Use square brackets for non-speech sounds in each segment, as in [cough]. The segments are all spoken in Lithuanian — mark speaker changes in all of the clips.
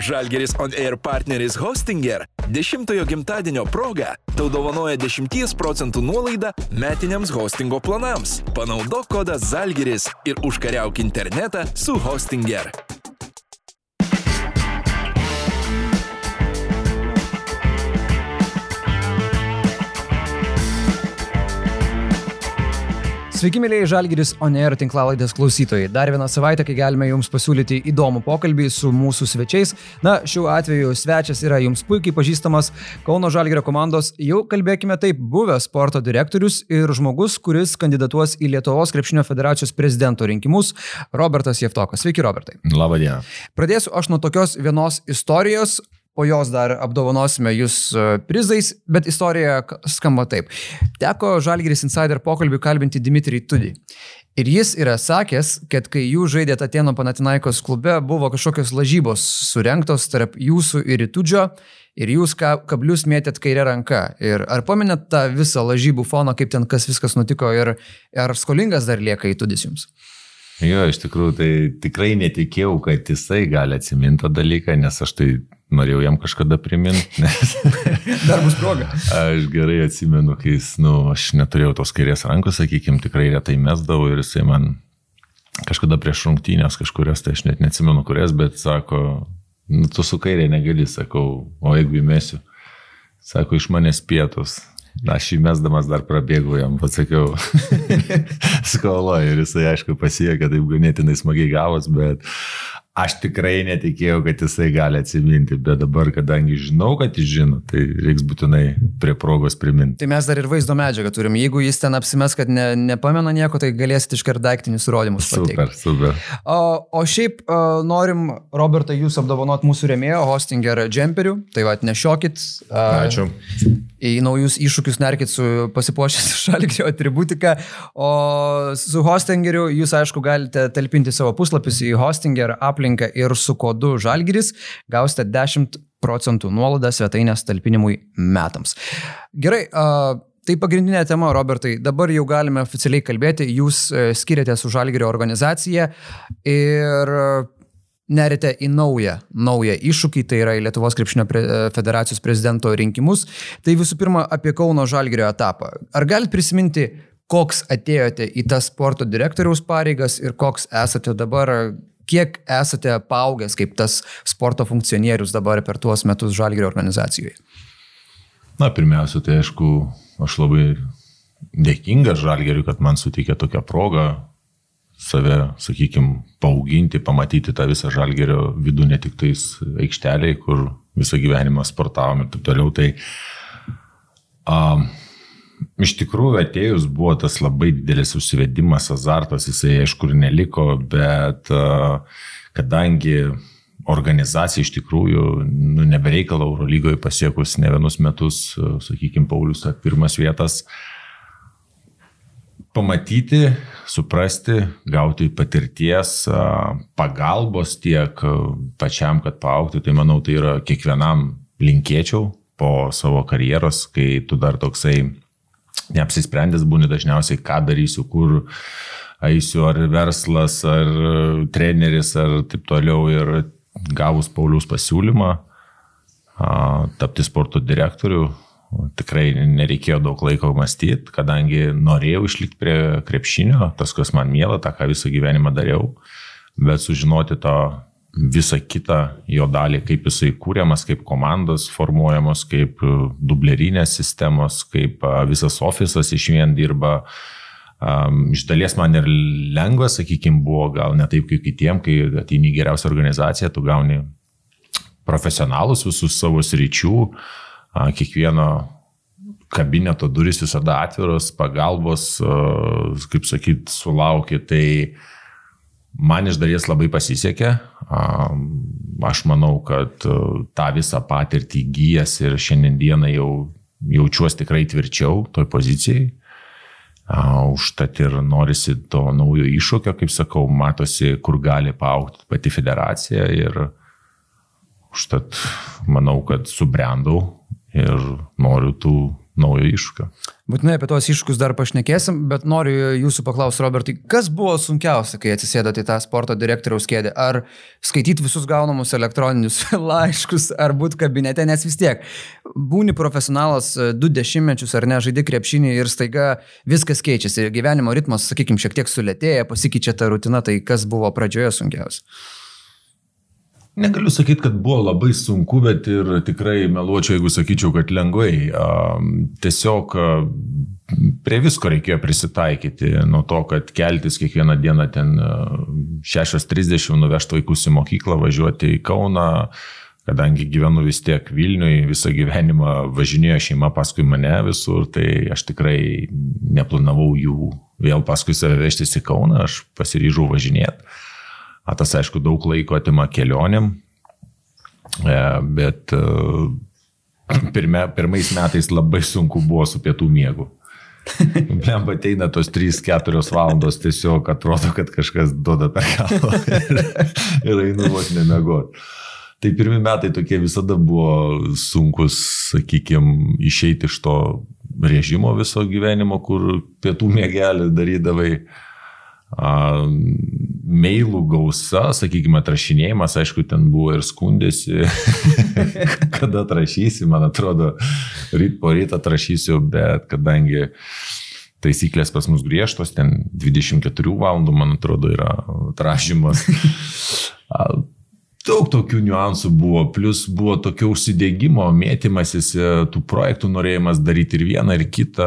Speaker 1: Žalgeris On Air partneris Hostinger 10-ojo gimtadienio proga tau dovanoja 10 procentų nuolaidą metiniams hostingo planams. Panaudok kodą Žalgeris ir užkariauk internetą su Hostinger.
Speaker 2: Sveiki, mėlyje Žalgiris Oneir tinklalaidės klausytojai. Dar vieną savaitę, kai galime jums pasiūlyti įdomų pokalbį su mūsų svečiais. Na, šiuo atveju svečias yra jums puikiai pažįstamas Kauno Žalgirio komandos, jau kalbėkime taip, buvęs sporto direktorius ir žmogus, kuris kandidatuos į Lietuvos krepšinio federacijos prezidento rinkimus, Robertas Jeftokas. Sveiki, Robertai.
Speaker 3: Labą dieną.
Speaker 2: Pradėsiu aš nuo tokios vienos istorijos, po jos dar apdovanosime jūs e, prizais, bet istorija skamba taip. Teko Žalgiris Insider pokalbį kalbinti Dimitrij Tudį. Ir jis yra sakęs, kad kai jūs žaidėte Atėno Panatinaikos klube, buvo kažkokios lažybos surinktos tarp jūsų ir Itudžio ir jūs kablius mėtėt kairę ranką. Ir ar paminėt tą visą lažybų foną, kaip ten kas viskas nutiko ir ar skolingas dar lieka Itudis jums?
Speaker 3: Jo, iš tikrųjų, tai tikrai netikėjau, kad jisai gali atsiminti tą dalyką, nes aš tai norėjau jam kažkada priminti. [laughs] Nes... [laughs]
Speaker 2: Dar bus proga.
Speaker 3: Aš gerai atsimenu, kai jis, nu, aš neturėjau tos kairės rankos, sakykime, tikrai retai mesdavau ir jisai man kažkada prieš rungtynės kažkurias, tai aš net neatsimenu kurias, bet sako, nu, tu su kairė negali, sakau, o jeigu įmėsiu, sako, iš manęs pietus. Aš įmesdamas dar prabėgau jam, pasakiau, skolo [laughs] ir jisai aišku pasiekė, taip ganėtinai smagiai gavos, bet Aš tikrai netikėjau, kad jisai gali atsiminti, bet dabar, kadangi žinau, kad jis žino, tai reiks būtinai prie progos priminti.
Speaker 2: Tai mes dar ir vaizdo medžiagą turim. Jeigu jis ten apsimes, kad ne, nepamena nieko, tai galėsit iškart daiktinius įrodymus.
Speaker 3: Super, pateikti. super.
Speaker 2: O, o šiaip o, norim, Robertai, jūs apdovanot mūsų remėjo, Hostinger džemperių. Tai va, nešiokit.
Speaker 3: Ačiū
Speaker 2: į naujus iššūkius nerkit su pasipuošęs [laughs] šalgrio atributika, o su hostingeriu jūs aišku galite talpinti savo puslapius į hostinger aplinką ir su kodu žalgiris gausite 10 procentų nuolaidą svetainės talpinimui metams. Gerai, uh, Tai pagrindinė tema, Robertai. Dabar jau galime oficialiai kalbėti. Jūs e, skiriate su Žalgirio organizacija ir nerite į naują, naują iššūkį, tai yra į Lietuvos krepšinio pre, federacijos prezidento rinkimus. Tai visų pirma apie Kauno Žalgirio etapą. Ar galite prisiminti, koks atėjote į tas sporto direktoriaus pareigas ir koks esate dabar, kiek esate paaugęs kaip tas sporto funkcionierius dabar per tuos metus Žalgirio organizacijoje?
Speaker 3: Na, pirmiausia, tai aišku, aš labai dėkingas Žalgeriui, kad man suteikė tokią progą save, sakykime, paauginti, pamatyti tą visą žalgerio vidų, ne tik tais aikšteliai, kur visą gyvenimą sportavom ir taip toliau. Tai um, iš tikrųjų atėjus buvo tas labai didelis užsivedimas, azartas, jisai aišku ir neliko, bet kadangi organizacija iš tikrųjų, nu, nebereikalo Eurolygoje pasiekus ne vienus metus, sakykime, Paulius, pirmas vietas, pamatyti, suprasti, gauti patirties, pagalbos tiek pačiam, kad paaukti, tai manau, tai yra kiekvienam linkėčiau po savo karjeros, kai tu dar toksai neapsisprendęs būni dažniausiai, ką darysiu, kur eisiu, ar verslas, ar treneris, ar taip toliau. Ir gavus Paulius pasiūlymą tapti sporto direktoriu, Tikrai nereikėjo daug laiko mąstyti, kadangi norėjau išlikti prie krepšinio, tas, kas man mėla, tą, ką visą gyvenimą dariau, bet sužinoti to visą kitą jo dalį, kaip jisai kūriamas, kaip komandos formuojamos, kaip dublerinės sistemos, kaip visas ofisas iš vien dirba. Um, iš dalies man ir lengva, sakykime, buvo gal ne taip kaip kitiem, kai ateini geriausią organizaciją, tu gauni profesionalus visus savo sričių, uh, kiekvieno kabineto duris visada atviros, pagalbos, kaip sakyt, sulaukia. Tai man iš dalies labai pasisekė. Aš manau, kad tą visą patirtį gyjas ir šiandieną jau jaučiuosi tikrai tvirčiau toj pozicijai. Užtat ir norisi to naujo iššūkio, kaip sakau, matosi, kur gali paaukti pati federacija ir užtat manau, kad subrendau ir noriu tų naujo iššūkio.
Speaker 2: Būtinai apie tos iššūkius dar pašnekėsim, bet noriu jūsų paklausti, Robertai, kas buvo sunkiausia, kai atsisėdote į tą sporto direktoriaus kėdę? Ar skaityti visus gaunamus elektroninius [laughs] laiškus, ar būti kabinete, nes vis tiek būni profesionalas e, du dešimtmečius ar ne, žaidži krepšinį ir staiga viskas keičiasi, gyvenimo ritmas, sakykime, šiek tiek sulėtėja, pasikeičia ta rutina, tai kas buvo pradžioje sunkiausia?
Speaker 3: Negaliu sakyti, kad buvo labai sunku, bet ir tikrai meluočiau, jeigu sakyčiau, kad lengvai. Tiesiog prie visko reikėjo prisitaikyti, nuo to, kad keltis kiekvieną dieną ten 6.30, nuvežti vaikus į mokyklą, važiuoti į Kauną, kadangi gyvenu vis tiek Vilniui, visą gyvenimą važinėjo šeima paskui mane visur, tai aš tikrai neplanavau jų vėl paskui save vežtis į Kauną, aš pasiryžau važinėti. Tas aišku daug laiko atima kelionėm, e, bet e, pirme, pirmais metais labai sunku buvo su pietų miegu. Blem ateina tos 3-4 valandos, tiesiog atrodo, kad kažkas duoda per galvą [laughs] ir, ir einu vos nemiegot. Tai pirmi metai tokie visada buvo sunkus, sakykime, išeiti iš to režimo viso gyvenimo, kur pietų mėgelį darydavai. A, mailų gausa, sakykime, atrašinėjimas, aišku, ten buvo ir skundėsi, [laughs] kada atrašysi, man atrodo, ryt po rytą atrašysiu, bet kadangi taisyklės pas mus griežtos, ten 24 valandų, man atrodo, yra atrašymas. [laughs] Daug tokių niuansų buvo, plus buvo tokio užsidėgymo, mėtymasis, e, tų projektų norėjimas daryti ir vieną, ir kitą.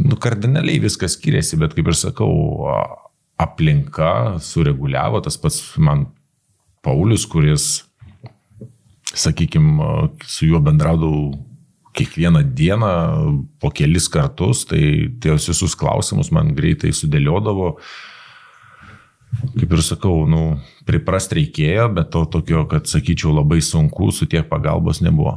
Speaker 3: Nu, kardinaliai viskas skiriasi, bet kaip ir sakau, aplinka sureguliavo, tas pats man Paulius, kuris, sakykime, su juo bendraudavau kiekvieną dieną po kelis kartus, tai ties visus klausimus man greitai sudėliodavo. Kaip ir sakau, nu, priprast reikėjo, bet to tokio, kad sakyčiau, labai sunku, su tiek pagalbos nebuvo.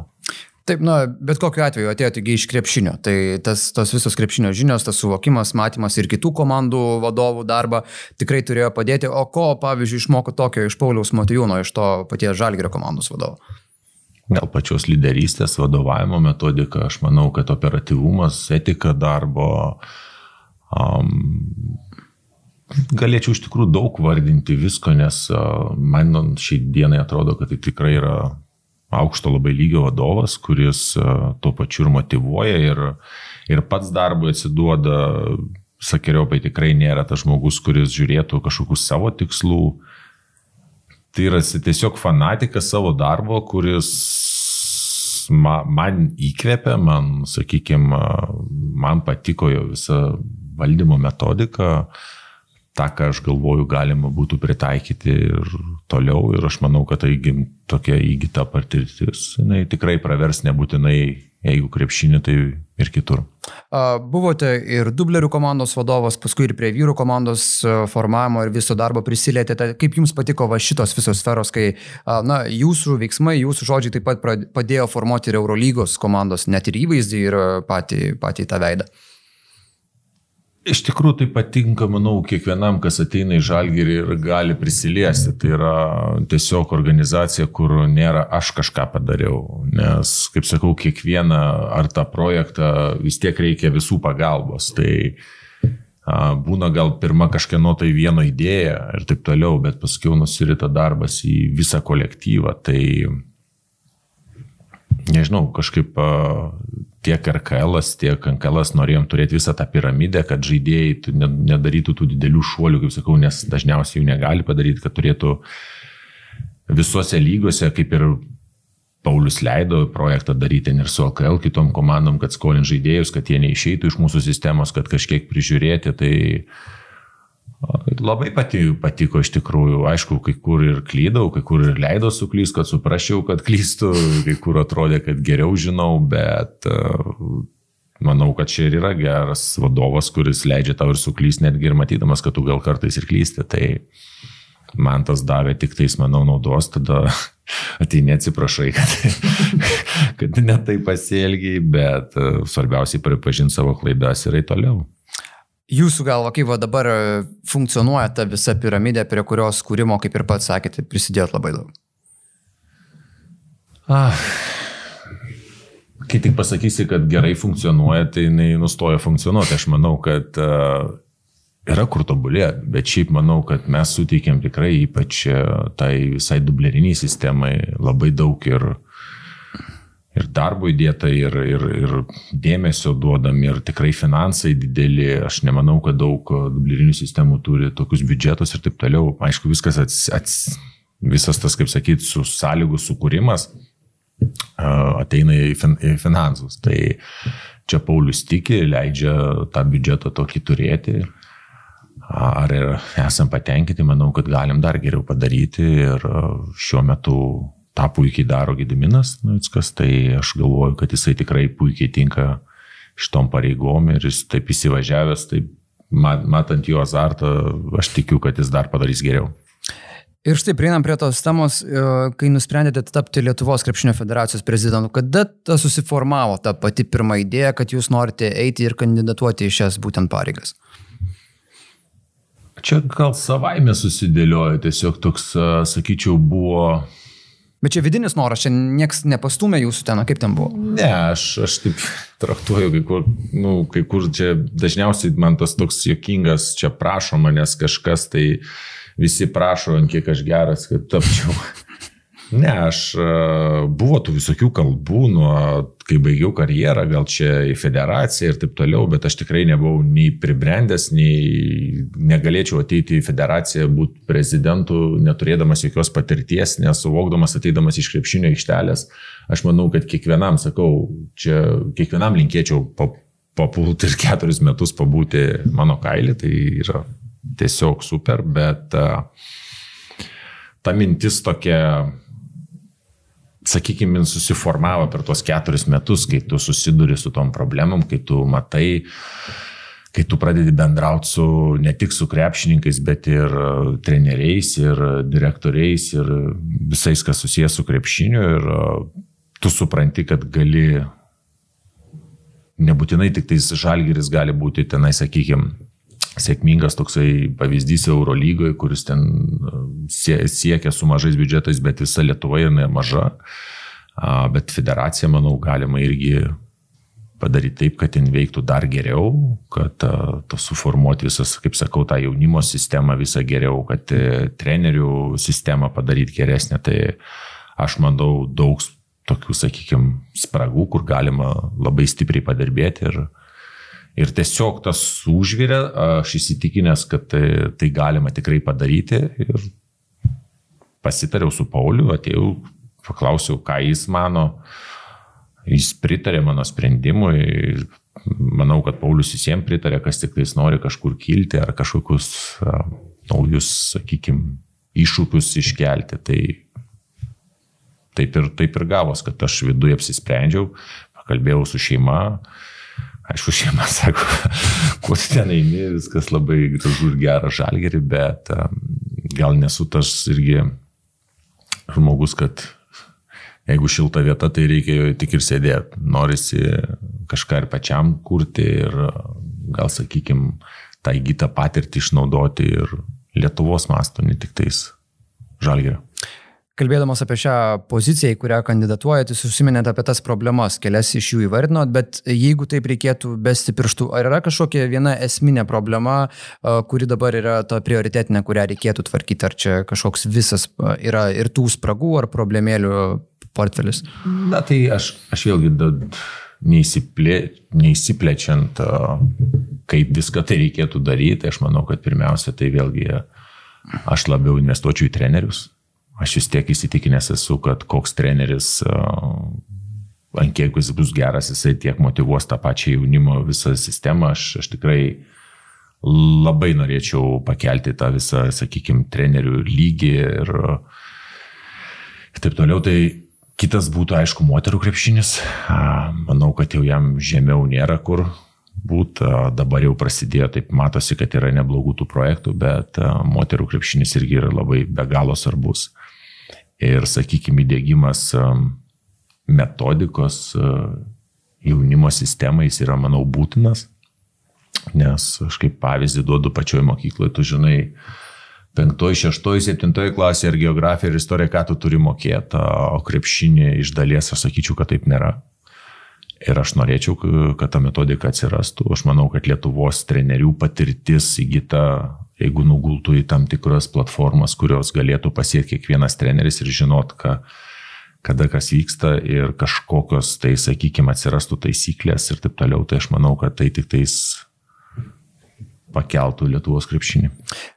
Speaker 2: Taip, na, bet kokiu atveju atėjo tik iš krepšinio. Tai tas, tos visos krepšinio žinios, tas suvokimas, matymas ir kitų komandų vadovų darbą tikrai turėjo padėti. O ko, pavyzdžiui, išmoko tokio iš Pauliaus Matijūno, iš to paties Žalgirio komandos vadovo?
Speaker 3: Gal pačios lyderystės, vadovavimo metodika, aš manau, kad operatyvumas, etika darbo. Um, galėčiau iš tikrųjų daug vardinti visko, nes uh, man šiai dienai atrodo, kad tai tikrai yra aukšto labai lygio vadovas, kuris e, tuo pačiu ir motivuoja ir, ir pats darbui atsiduoda, sakeriopai tikrai nėra tas žmogus, kuris žiūrėtų kažkokių savo tikslų. Tai yra tiesiog fanatikas savo darbo, kuris man, įkvėpia, man, sakykime, man patiko jo visa valdymo metodika. Uh, tą, ką aš galvoju, galima būtų pritaikyti ir toliau. Ir aš manau, kad tai tokia įgyta patirtis, jinai tikrai pravers nebūtinai, jeigu krepšinį, tai ir kitur.
Speaker 2: Buvote ir dublerių komandos vadovas, paskui ir prie vyrų komandos formavimo ir viso darbo prisilietėte. Kaip jums patiko va šitos visos sferos, kai na, jūsų veiksmai, jūsų žodžiai taip pat padėjo formuoti ir Eurolygos komandos net ir įvaizdį ir patį, patį tą veidą?
Speaker 3: Iš tikrųjų tai patinka, manau, kiekvienam, kas ateina į žalgerį ir gali prisiliesti. Tai yra tiesiog organizacija, kur nėra aš kažką padariau. Nes, kaip sakau, kiekvieną ar tą projektą vis tiek reikia visų pagalbos. Tai a, būna gal pirma kažkieno tai vieno idėja ir taip toliau, bet paskui nusirita darbas į visą kolektyvą. Tai nežinau, kažkaip tiek RKL, tiek NKL norėjom turėti visą tą piramidę, kad žaidėjai nedarytų tų didelių šuolių, kaip sakau, nes dažniausiai jų negali padaryti, kad turėtų visuose lygiuose, kaip ir Paulius leido projektą daryti ir su LKL kitom komandom, kad skolint žaidėjus, kad jie neišeitų iš mūsų sistemos, kad kažkiek prižiūrėti, tai Labai patiko, patiko iš tikrųjų, aišku, kai kur ir klydau, kai kur ir leido suklys, kad suprasčiau, kad klystu, [laughs] kai kur atrodė, kad geriau žinau, bet e, manau, kad čia ir yra geras vadovas, kuris leidžia tau ir suklys, netgi ir matydamas, kad tu gal kartais ir klysti. Tai man tas davė tik tais, manau, naudos, tada [laughs] ateini atsiprašai, kad, [laughs] kad netai pasielgiai, bet e, svarbiausiai pripažinti savo klaidas ir eiti toliau.
Speaker 2: Jūsų galva, kaip va dabar e, funkcionuoja ta visa piramidė, prie kurios kūrimo, kaip ir pats sakėte, prisidėjot labai daug?
Speaker 3: Ah. kai tik pasakysi, kad gerai funkcionuoja, tai jinai nustoja funkcionuoti. Aš manau, kad uh, yra kur tobulėti, bet šiaip manau, kad mes suteikėm tikrai ypač tai visai dubleriniai sistemai labai daug ir, ir darbo įdėta, ir, ir, ir dėmesio duodam, ir tikrai finansai dideli. Aš nemanau, kad daug dublerinių sistemų turi tokius biudžetus ir taip toliau. Aišku, viskas ats, ats, visas tas, kaip sakyti, su sąlygų sukūrimas ateina į, fin, į finansus. Tai čia Paulius tiki, leidžia tą biudžetą tokį turėti. Ar esam patenkinti, manau, kad galim dar geriau padaryti ir šiuo metu tą puikiai daro Gediminas Nuitskas, tai aš galvoju, kad jisai tikrai puikiai tinka šitom pareigom ir jis taip įsivažiavęs, taip matant jo azartą, aš tikiu, kad jis dar padarys geriau.
Speaker 2: Ir štai prieinam prie tos temos, e, kai nusprendėte tapti Lietuvos krepšinio federacijos prezidentu. Kada ta susiformavo ta pati pirma idėja, kad jūs norite eiti ir kandidatuoti į šias būtent pareigas?
Speaker 3: Čia gal savaime susidėliojo, tiesiog toks, sakyčiau, buvo
Speaker 2: Bet čia vidinis noras, čia niekas nepastumė jūsų ten, kaip ten buvo?
Speaker 3: Ne, aš, aš taip traktuoju, kai kur, nu, kai kur čia dažniausiai man tas toks jokingas, čia prašo manęs kažkas, tai visi prašo, ant kiek aš geras, kad tapčiau. Ne, aš e, buvo tų visokių kalbų, nuo kai baigiau karjerą, gal čia į federaciją ir taip toliau, bet aš tikrai nebuvau nei pribrendęs, nei negalėčiau ateiti į federaciją, būti prezidentu, neturėdamas jokios patirties, nesuvokdamas ateidamas iš krepšinio aikštelės. Aš manau, kad kiekvienam, sakau, čia kiekvienam linkėčiau papulti ir keturis metus pabūti mano kailį, tai yra tiesiog super, bet uh, ta mintis tokia sakykime, susiformavo per tuos keturis metus, kai tu susiduri su tom problemom, kai tu matai, kai tu pradedi bendrauti su ne tik su krepšininkais, bet ir e, treneriais, ir direktoriais, ir visais, kas susijęs su krepšiniu. Ir e, tu supranti, kad gali, nebūtinai tik tais žalgeris gali būti tenai, sakykime, sėkmingas toksai pavyzdys Eurolygoje, kuris ten e, siekia su mažais biudžetais, bet visa Lietuva yra maža. Bet federacija, manau, galima irgi padaryti taip, kad ten veiktų dar geriau, kad to suformuoti visas, kaip sakau, tą jaunimo sistemą visą geriau, kad e, trenerių sistemą padaryti geresnę. Tai aš manau daug tokių, sakykime, spragų, kur galima labai stipriai padirbėti ir, Ir tiesiog tas užvirė, aš įsitikinęs, kad tai, tai galima tikrai padaryti. Ir pasitariau su Pauliu, atėjau, paklausiau, ką jis mano. Jis pritarė mano sprendimui. Manau, kad Paulius visiems pritarė, kas tik tais nori kažkur kilti ar kažkokius a, naujus, sakykime, iššūkius iškelti. Tai taip ir, taip ir gavos, kad aš viduje apsisprendžiau, pakalbėjau su šeima, Aišku, šeima [laughs] sako, kuo ten eini, viskas labai gražu ir gera žalgerį, bet gal nesu tas irgi žmogus, kad jeigu šilta vieta, tai reikia jo tik ir sėdėti. Norisi kažką ir pačiam kurti ir gal, sakykime, tą įgytą patirtį išnaudoti ir Lietuvos masto, ne tik tais žalgerio.
Speaker 2: Kalbėdamas apie šią poziciją, į kurią kandidatuojate, jūs užsiminėte apie tas problemas, kelias iš jų įvardinot, bet jeigu taip reikėtų besti pirštų, ar yra kažkokia viena esminė problema, kuri dabar yra ta prioritetinė, kurią reikėtų tvarkyti, ar čia kažkoks visas yra ir tų spragų ar problemėlių portfelis?
Speaker 3: Na tai aš, aš vėlgi neįsiplė, neįsiplečiant, kaip viską tai reikėtų daryti, aš manau, kad pirmiausia tai vėlgi aš labiau investuočiau į trenerius Aš vis tiek įsitikinęs esu, kad koks treneris, ant kiek jis bus geras, jisai tiek motivuos tą pačią jaunimo visą sistemą. Aš, aš tikrai labai norėčiau pakelti tą visą, sakykime, trenerių lygį ir, ir taip toliau. Tai kitas būtų, aišku, moterų krepšinis. Manau, kad jau jam žemiau nėra kur būt. Dabar jau prasidėjo, taip matosi, kad yra neblogų tų projektų, bet moterų krepšinis irgi yra labai be galo svarbus ir, sakykime, įdėgymas um, metodikos uh, jaunimo sistemais yra, manau, būtinas, nes aš kaip pavyzdį duodu pačioje mokykloje, tu žinai, penktoji, šeštoji, septintoji klasė ir geografija ir istorija, ką tu turi mokėti, o krepšinį iš dalies aš sakyčiau, kad taip nėra. Ir aš norėčiau, kad ta metodika atsirastų. Aš manau, kad Lietuvos trenerių patirtis įgyta, jeigu nugultų į tam tikras platformas, kurios galėtų pasiekti kiekvienas treneris ir žinot, ką, kada kas vyksta ir kažkokios, tai sakykime, atsirastų taisyklės ir taip toliau, tai aš manau, kad tai tik tais pakeltų Lietuvos krepšinį.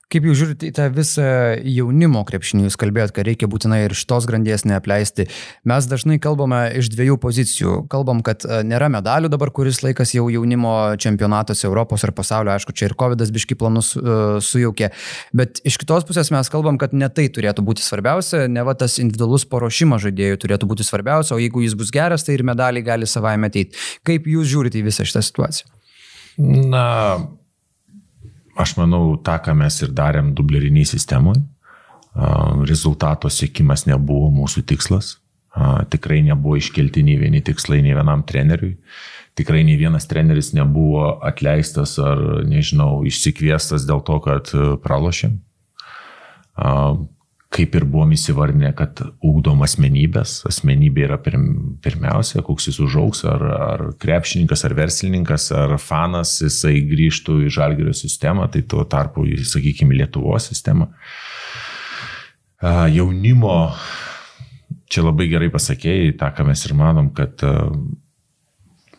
Speaker 2: Kaip jūs žiūrite į tą visą jaunimo krepšinį, jūs kalbėjot, kad reikia būtinai ir šitos grandies neapleisti. Mes dažnai kalbame iš dviejų pozicijų. Kalbam, kad e, nėra medalių dabar, kuris laikas jau jaunimo čempionatuose Europos ar pasaulio, aišku, čia ir COVID biški planus uh, sujaukė. Bet iš kitos pusės mes kalbam, kad ne tai turėtų būti svarbiausia, ne va tas individualus paruošimas žaidėjų turėtų būti svarbiausia, o jeigu jis bus geras, tai ir medaliai gali savaime ateiti. Kaip jūs žiūrite į visą šitą situaciją?
Speaker 3: Na, aš manau, tą, ką mes ir darėm dubleriniai sistemoje, rezultato siekimas nebuvo mūsų tikslas, tikrai nebuvo iškelti nei vieni tikslai nei vienam treneriui, tikrai nei vienas treneris nebuvo atleistas ar, nežinau, išsikviestas dėl to, kad pralošėm kaip ir buvom įsivardinę, kad ūkdom asmenybės, asmenybė yra pirm, pirmiausia, koks jis užauks, ar, ar krepšininkas, ar verslininkas, ar fanas, jisai grįžtų į žalgerio sistemą, tai tuo tarpu, sakykime, Lietuvos sistemą. Jaunimo, čia labai gerai pasakėjai, tą, ką mes ir manom, kad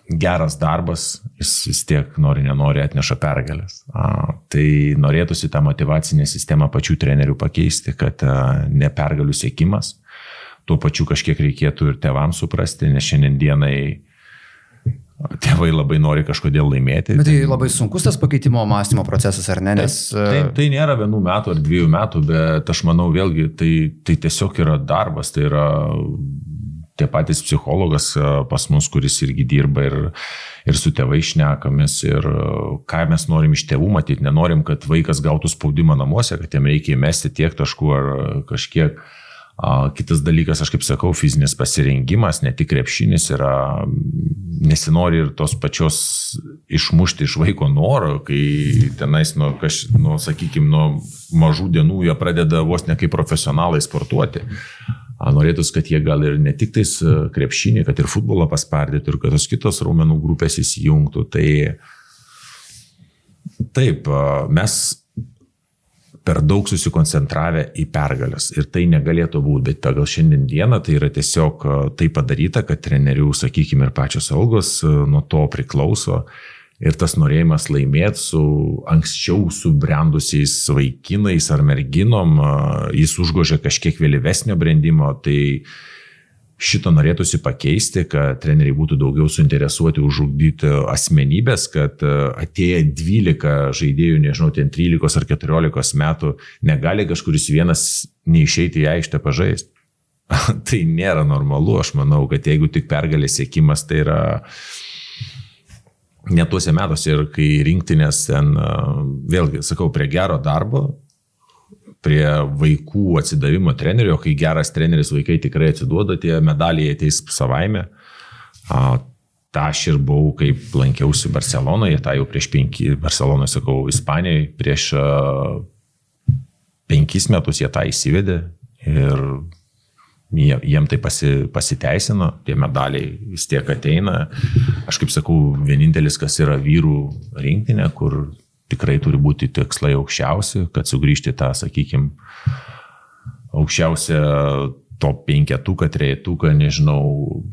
Speaker 3: geras darbas, jis vis tiek nori, nenori atneša pergalės. A, tai norėtųsi tą motivacinę sistemą pačių trenerių pakeisti, kad a, ne pergalių siekimas, tuo pačiu kažkiek reikėtų ir tevams suprasti, nes šiandienai tėvai labai nori kažkodėl laimėti.
Speaker 2: Bet tai labai sunkus tas pakeitimo mąstymo procesas, ar ne? Nes...
Speaker 3: Tai, tai, tai nėra vienų metų ar dviejų metų, bet aš manau vėlgi, tai, tai tiesiog yra darbas, tai yra tie patys psichologas e, pas mus, kuris irgi dirba ir, ir su tėvai šnekamės ir e, ką mes norim iš tėvų matyti. Nenorim, kad vaikas gautų spaudimą namuose, kad jam reikia įmesti tiek taškų ar kažkiek. Kitas dalykas, aš kaip sakau, fizinis pasirengimas, ne tik krepšinis yra, nesinori ir tos pačios išmušti iš vaiko noro, kai tenais, nu, kaž, nu, sakykime, nuo mažų dienų jie pradeda vos ne kaip profesionalai sportuoti. Norėtųsi, kad jie gal ir ne tik tais e, krepšinį, kad ir futbolą paspardytų ir kad tos kitos raumenų grupės įsijungtų. Tai taip, mes per daug susikoncentravę į pergalės ir tai negalėtų būti, bet pagal šiandien dieną tai yra tiesiog tai padaryta, kad trenerių, sakykime, ir pačios algos e, nuo to priklauso ir tas norėjimas laimėti su anksčiau subrendusiais vaikinais ar merginom, jis užgožia kažkiek vėlyvesnio brandimo, tai šito norėtųsi pakeisti, kad treneriai būtų daugiau suinteresuoti užugdyti asmenybės, kad atėję 12 žaidėjų, nežinau, ten 13 ar 14 metų, negali kažkuris vienas neišeiti į aikštę pažaisti. [laughs] tai nėra normalu, aš manau, kad jeigu tik pergalės sėkimas, tai yra uh, net tuose metuose ir kai rinktinės ten, vėlgi, sakau, prie gero darbo, prie vaikų atsidavimo trenerio, kai geras treneris vaikai tikrai atsiduoda, tie medaliai ateis savaime. Ta aš ir buvau, kaip lankiausi Barcelonoje, tą jau prieš penki, Barcelonoje sakau, Ispanijoje, prieš penkis metus jie tą įsivedė ir jiem tai pasi, pasiteisino, tie medaliai vis tiek ateina. Aš kaip sakau, vienintelis, kas yra vyrų rinktinė, kur tikrai turi būti tikslai aukščiausi, kad sugrįžti tą, sakykime, aukščiausią top penketuką, trejetuką, nežinau.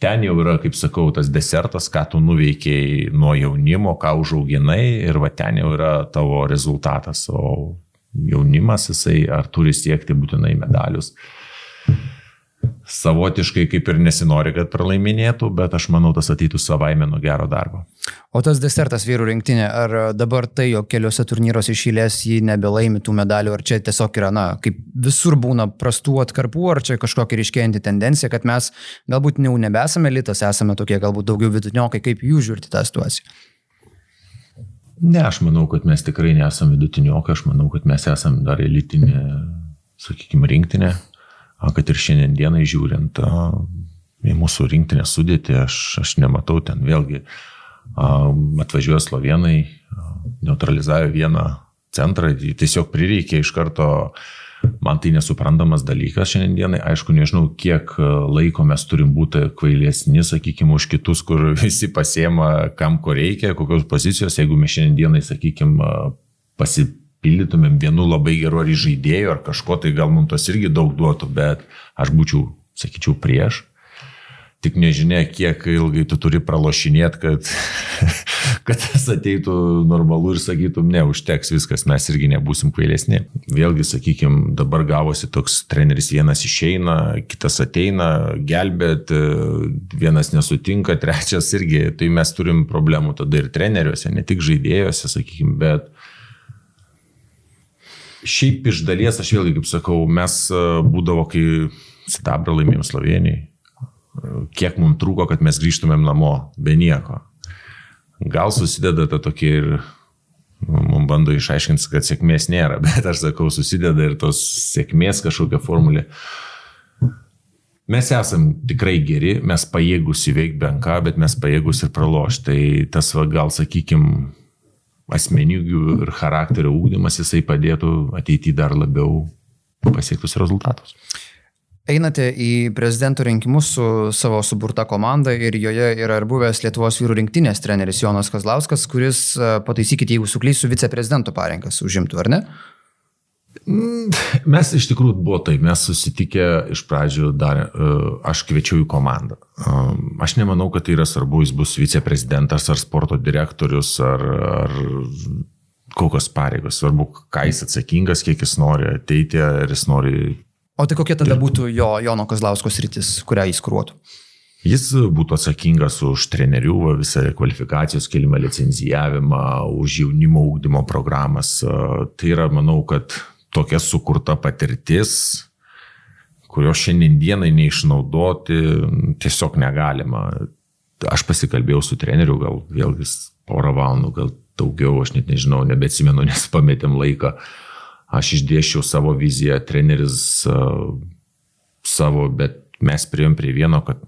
Speaker 3: Ten jau yra, kaip sakau, tas desertas, ką tu nuveikiai nuo jaunimo, ką užauginai ir va ten jau yra tavo rezultatas. O jaunimas jisai ar turi siekti būtinai medalius. Uh, savotiškai kaip ir nesinori, kad pralaiminėtų, bet aš manau, tas ateitų savaime nuo gero darbo.
Speaker 2: O tas desertas vyrų rinktinė, ar dabar tai, jog keliose turnyruose išėlės jį nebelaimi tų medalių, ar čia tiesiog yra, na, kaip visur būna prastų atkarpų, ar čia kažkokia ryškėjanti tendencija, kad mes galbūt jau nebesame elitas, esame tokie galbūt daugiau vidutiniokai, kaip jūs žiūrite tą situaciją?
Speaker 3: Ne, aš manau, kad mes tikrai nesame vidutiniokai, aš manau, kad mes esame dar elitinė, sakykime, rinktinė kad ir šiandienai žiūrint į mūsų rinktinę sudėti, aš, aš nematau ten vėlgi atvažiuoja slovenai, neutralizavę vieną centrą, tiesiog prireikė iš karto Man tai nesuprantamas dalykas šiandienai. Aišku, nežinau, kiek laiko mes turim būti kvailesni, sakykime, už kitus, kur [laughs] visi pasiema, kam ko reikia, kokios pozicijos, jeigu mes šiandienai, sakykime, pasipildytumėm vienu labai geru ar žaidėju ar kažko, tai gal mums tos irgi daug duotų, bet aš būčiau, sakyčiau, prieš tik nežinia, kiek ilgai tu turi pralošinėti, kad, [laughs] kad tas ateitų normalu ir sakytum, ne, užteks viskas, mes irgi nebūsim kvailesni. Vėlgi, sakykime, dabar gavosi toks treneris, vienas išeina, kitas ateina, gelbėt, vienas nesutinka, trečias irgi, tai mes turim problemų tada ir treneriuose, ne tik žaidėjuose, sakykime, bet šiaip iš dalies, aš vėlgi, kaip sakau, mes būdavo, kai Sidabrą laimėjom Slovenijai, kiek mums trūko, kad mes grįžtumėm namo be nieko. Gal susideda ta tokia ir nu, mums bando išaiškinti, kad sėkmės nėra, [laughs] bet aš sakau, susideda ir tos sėkmės kažkokia formulė. Mes esam tikrai geri, mes pajėgus įveikti benką, bet mes pajėgus ir pralošti. Tai tas, va, gal sakykime, asmenybių ir charakterio ūkdymas, jisai padėtų ateityje dar labiau pasiektus rezultatus.
Speaker 2: Einate į prezidento rinkimus su savo suburta komanda ir joje yra ir buvęs Lietuvos vyrų rinktinės treneris Jonas Kazlauskas, kuris, pataisykite, jeigu suklysiu, viceprezidento parenkas užimtų, ar ne?
Speaker 3: Mm, mes iš tikrųjų buvo taip, mes susitikę iš pradžių dar, e, aš kviečiau į komandą. E, aš nemanau, kad tai yra svarbu, jis bus viceprezidentas ar sporto direktorius ar, ar kokios pareigos. Svarbu, ką jis atsakingas, kiek jis nori ateiti, ar jis nori
Speaker 2: O tai kokia tada būtų jo Jono Kozlausko sritis, kurią jis kruotų?
Speaker 3: Jis būtų atsakingas už trenerių visą kvalifikacijos kelimą, licenzijavimą, už jaunimo ūkdymo programas. Tai yra, manau, kad tokia sukurta patirtis, kurio šiandienai neišnaudoti tiesiog negalima. Aš pasikalbėjau su treneriu, gal vėlgi porą valandų, gal daugiau, aš net nežinau, nebeatsimenu, [laughs] nes pametėm laiką. Aš išdėščiau savo viziją, treneris savo, bet mes prieėm prie vieno, kad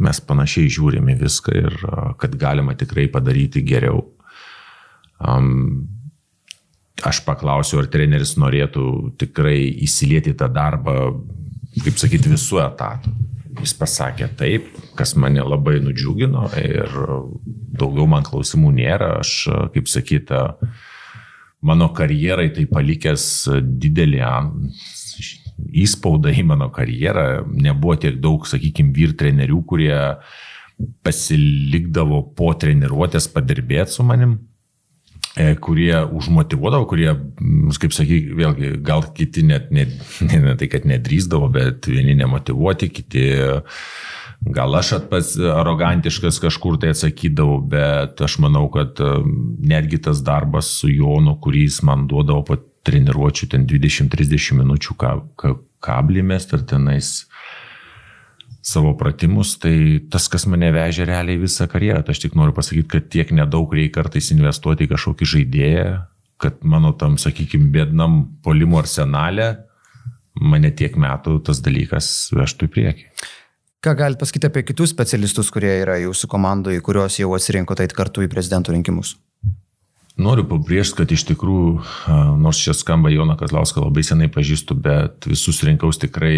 Speaker 3: mes panašiai žiūrime viską ir kad galima tikrai padaryti geriau. Um, aš paklausiau, ar treneris norėtų tikrai įsilieti tą darbą, kaip sakyti, visų etatų. Jis pasakė taip, kas mane labai nudžiugino ir daugiau man klausimų nėra. Aš, kaip sakyta, mano karjerai tai palikęs didelį įspaudą į mano karjerą. Nebuvo tiek daug, sakykime, vyr trenerių, kurie pasilikdavo po treniruotės padirbėti su manim kurie užmotivuodavo, kurie, kaip sakyk, vėlgi, gal kiti net, net ne, ne tai, kad nedrįsdavo, bet vieni nemotivuoti, kiti Gal aš atpas arogantiškas kažkur tai atsakydavau, bet aš manau, kad um, netgi tas darbas su Jonu, kurį jis man duodavo po treniruočių, ten 20-30 minučių kablimės ar tenais savo pratimus, tai tas, kas mane vežė realiai visą karjerą. Tai aš tik noriu pasakyti, kad tiek nedaug reikia kartais investuoti į kažkokį žaidėją, kad mano tam, sakykime, bėdnam polimo arsenale mane tiek metų tas dalykas vežtų į priekį.
Speaker 2: Ką galite pasakyti apie kitus specialistus, kurie yra jūsų komandoje, kuriuos jau atsirinko tai kartu į prezidento rinkimus?
Speaker 3: Noriu pabrėžti, kad iš tikrųjų, nors čia skamba Joną Kazlauską labai senai pažįstu, bet visus rinkaus tikrai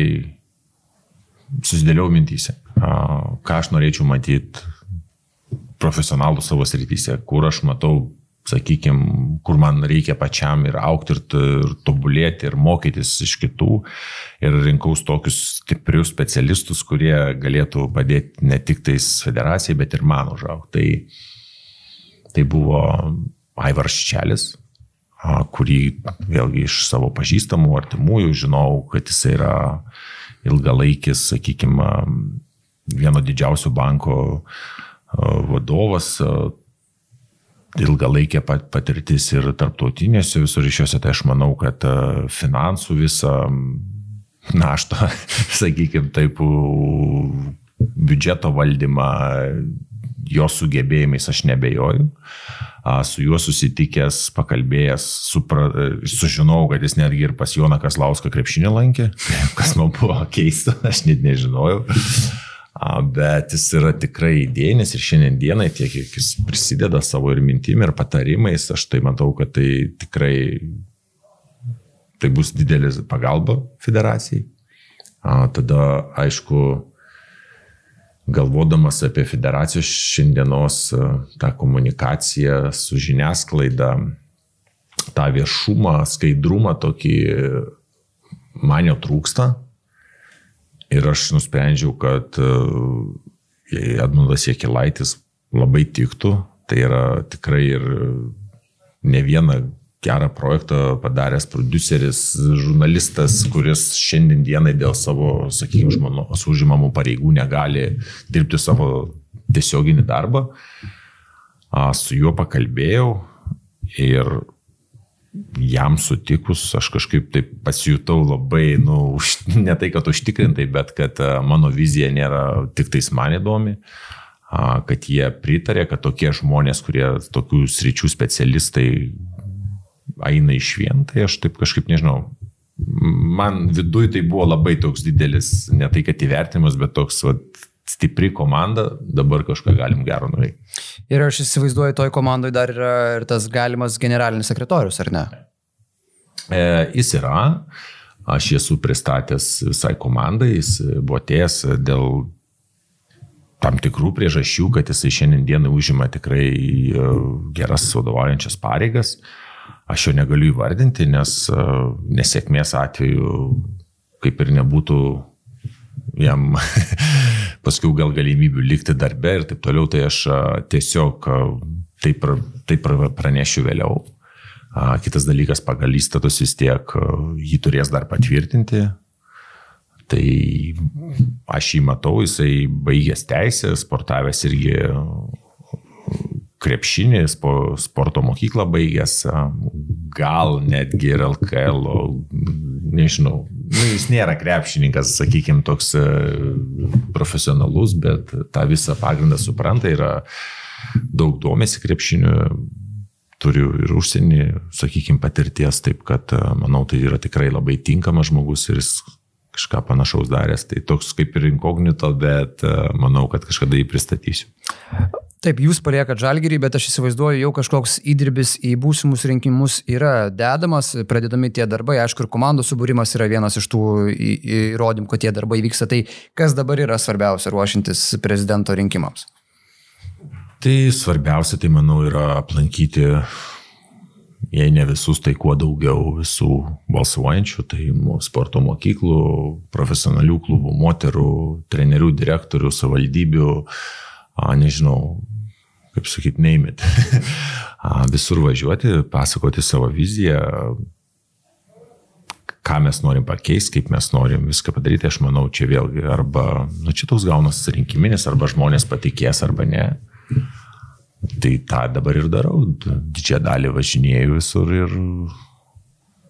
Speaker 3: susidėliau mintys, ką aš norėčiau matyti profesionalų savo srityse, kur aš matau sakykime, kur man reikia pačiam ir aukti, ir, ir tobulėti, ir mokytis iš kitų. Ir rinkaus tokius stiprius specialistus, kurie galėtų padėti ne tik tais federacijai, bet ir man užaukti. Tai, tai buvo Aivaras Čelis, kurį vėlgi iš savo pažįstamų, artimųjų žinau, kad jis yra ilgalaikis, sakykime, vieno didžiausių banko vadovas, ilgalaikė patirtis ir tarptautinėse visur ryšiuose, tai aš manau, kad finansų visą naštą, [laughs] sakykime, taip, biudžeto valdymą, jo sugebėjimais aš nebejoju. Su juo susitikęs, pakalbėjęs, supra, sužinojau, kad jis netgi ir pas Joną Kaslauską krepšinį lankė, [laughs] kas man buvo keista, aš net nežinojau bet jis yra tikrai idėjinis ir šiandien dienai tiek, kiek jis prisideda savo ir mintim, ir patarimais, aš tai matau, kad tai tikrai tai bus didelis pagalba federacijai. Tada, aišku, galvodamas apie federacijos šiandienos tą komunikaciją su žiniasklaida, tą viešumą, skaidrumą tokį man jo trūksta. Ir aš nusprendžiau, kad Edmundas Jekilaitis labai tiktų. Tai yra tikrai ir ne vieną gerą projektą padaręs produceris, žurnalistas, kuris šiandien dienai dėl savo, sakykime, žmonos užimamų pareigų negali dirbti savo tiesioginį darbą. Su juo pakalbėjau ir jam sutikus aš kažkaip taip pasijutau labai, nu, [laughs] ne tai, kad užtikrintai, bet kad mano vizija nėra tik tais man įdomi, kad jie pritarė, kad tokie žmonės, kurie tokių sričių specialistai eina iš vien, tai aš taip kažkaip nežinau. Man viduj tai buvo labai toks didelis, ne tai kad įvertinimas, bet toks vat, stipri komanda, dabar kažką galim gero nuveikti.
Speaker 2: Ir aš įsivaizduoju, toj komandai dar yra ir tas galimas generalinis sekretorius, ar ne?
Speaker 3: E, jis yra, aš esu pristatęs visai komandai, jis buvo atėjęs dėl tam tikrų priežasčių, kad jisai šiandien dieną užima tikrai e, geras vadovaujančias pareigas. Aš jo negaliu įvardinti, nes e, nesėkmės atveju kaip ir nebūtų jam [laughs] paskui gal galimybių likti darbe ir taip toliau, tai aš e, tiesiog taip, taip pranešiu vėliau. Kitas dalykas, pagal įstatus vis tiek jį turės dar patvirtinti, Tai aš jį matau, jisai baigęs teisę, sportavęs irgi krepšinį, sporto mokyklą baigęs, gal netgi ir LKL, nežinau, nu, jis nėra krepšininkas, sakykime, toks e, profesionalus, bet tą visą pagrindą supranta, yra daug domėsi krepšiniu, turiu ir užsienį, sakykime, patirties, taip kad e, manau, tai yra tikrai labai tinkamas žmogus ir jis kažką panašaus daręs. Tai toks kaip ir inkognito, bet e, manau, kad kažkada jį pristatysiu.
Speaker 2: Taip, jūs paliekat žalgerį, bet aš įsivaizduoju, jau kažkoks įdirbis į būsimus rinkimus yra dedamas, pradedami tie darbai, aišku, ir komandų subūrimas yra vienas iš tų įrodymų, kad tie darbai vyksta. Tai kas dabar yra svarbiausia ruošintis prezidento rinkimams?
Speaker 3: Tai svarbiausia, tai manau, yra aplankyti jei ne visus, tai kuo daugiau visų balsuojančių, tai sporto mokyklų, profesionalių klubų, moterų, trenerių, direktorių, savivaldybių, nežinau, kaip sakyti, neimit. [laughs] Visur važiuoti, pasakoti savo viziją, ką mes norim pakeisti, kaip mes norim viską padaryti, aš manau, čia vėlgi arba, nu čia toks gaunas rinkiminis, arba žmonės patikės, arba ne. Tai tą dabar ir darau. Didžiąją dalį važinėjau visur ir,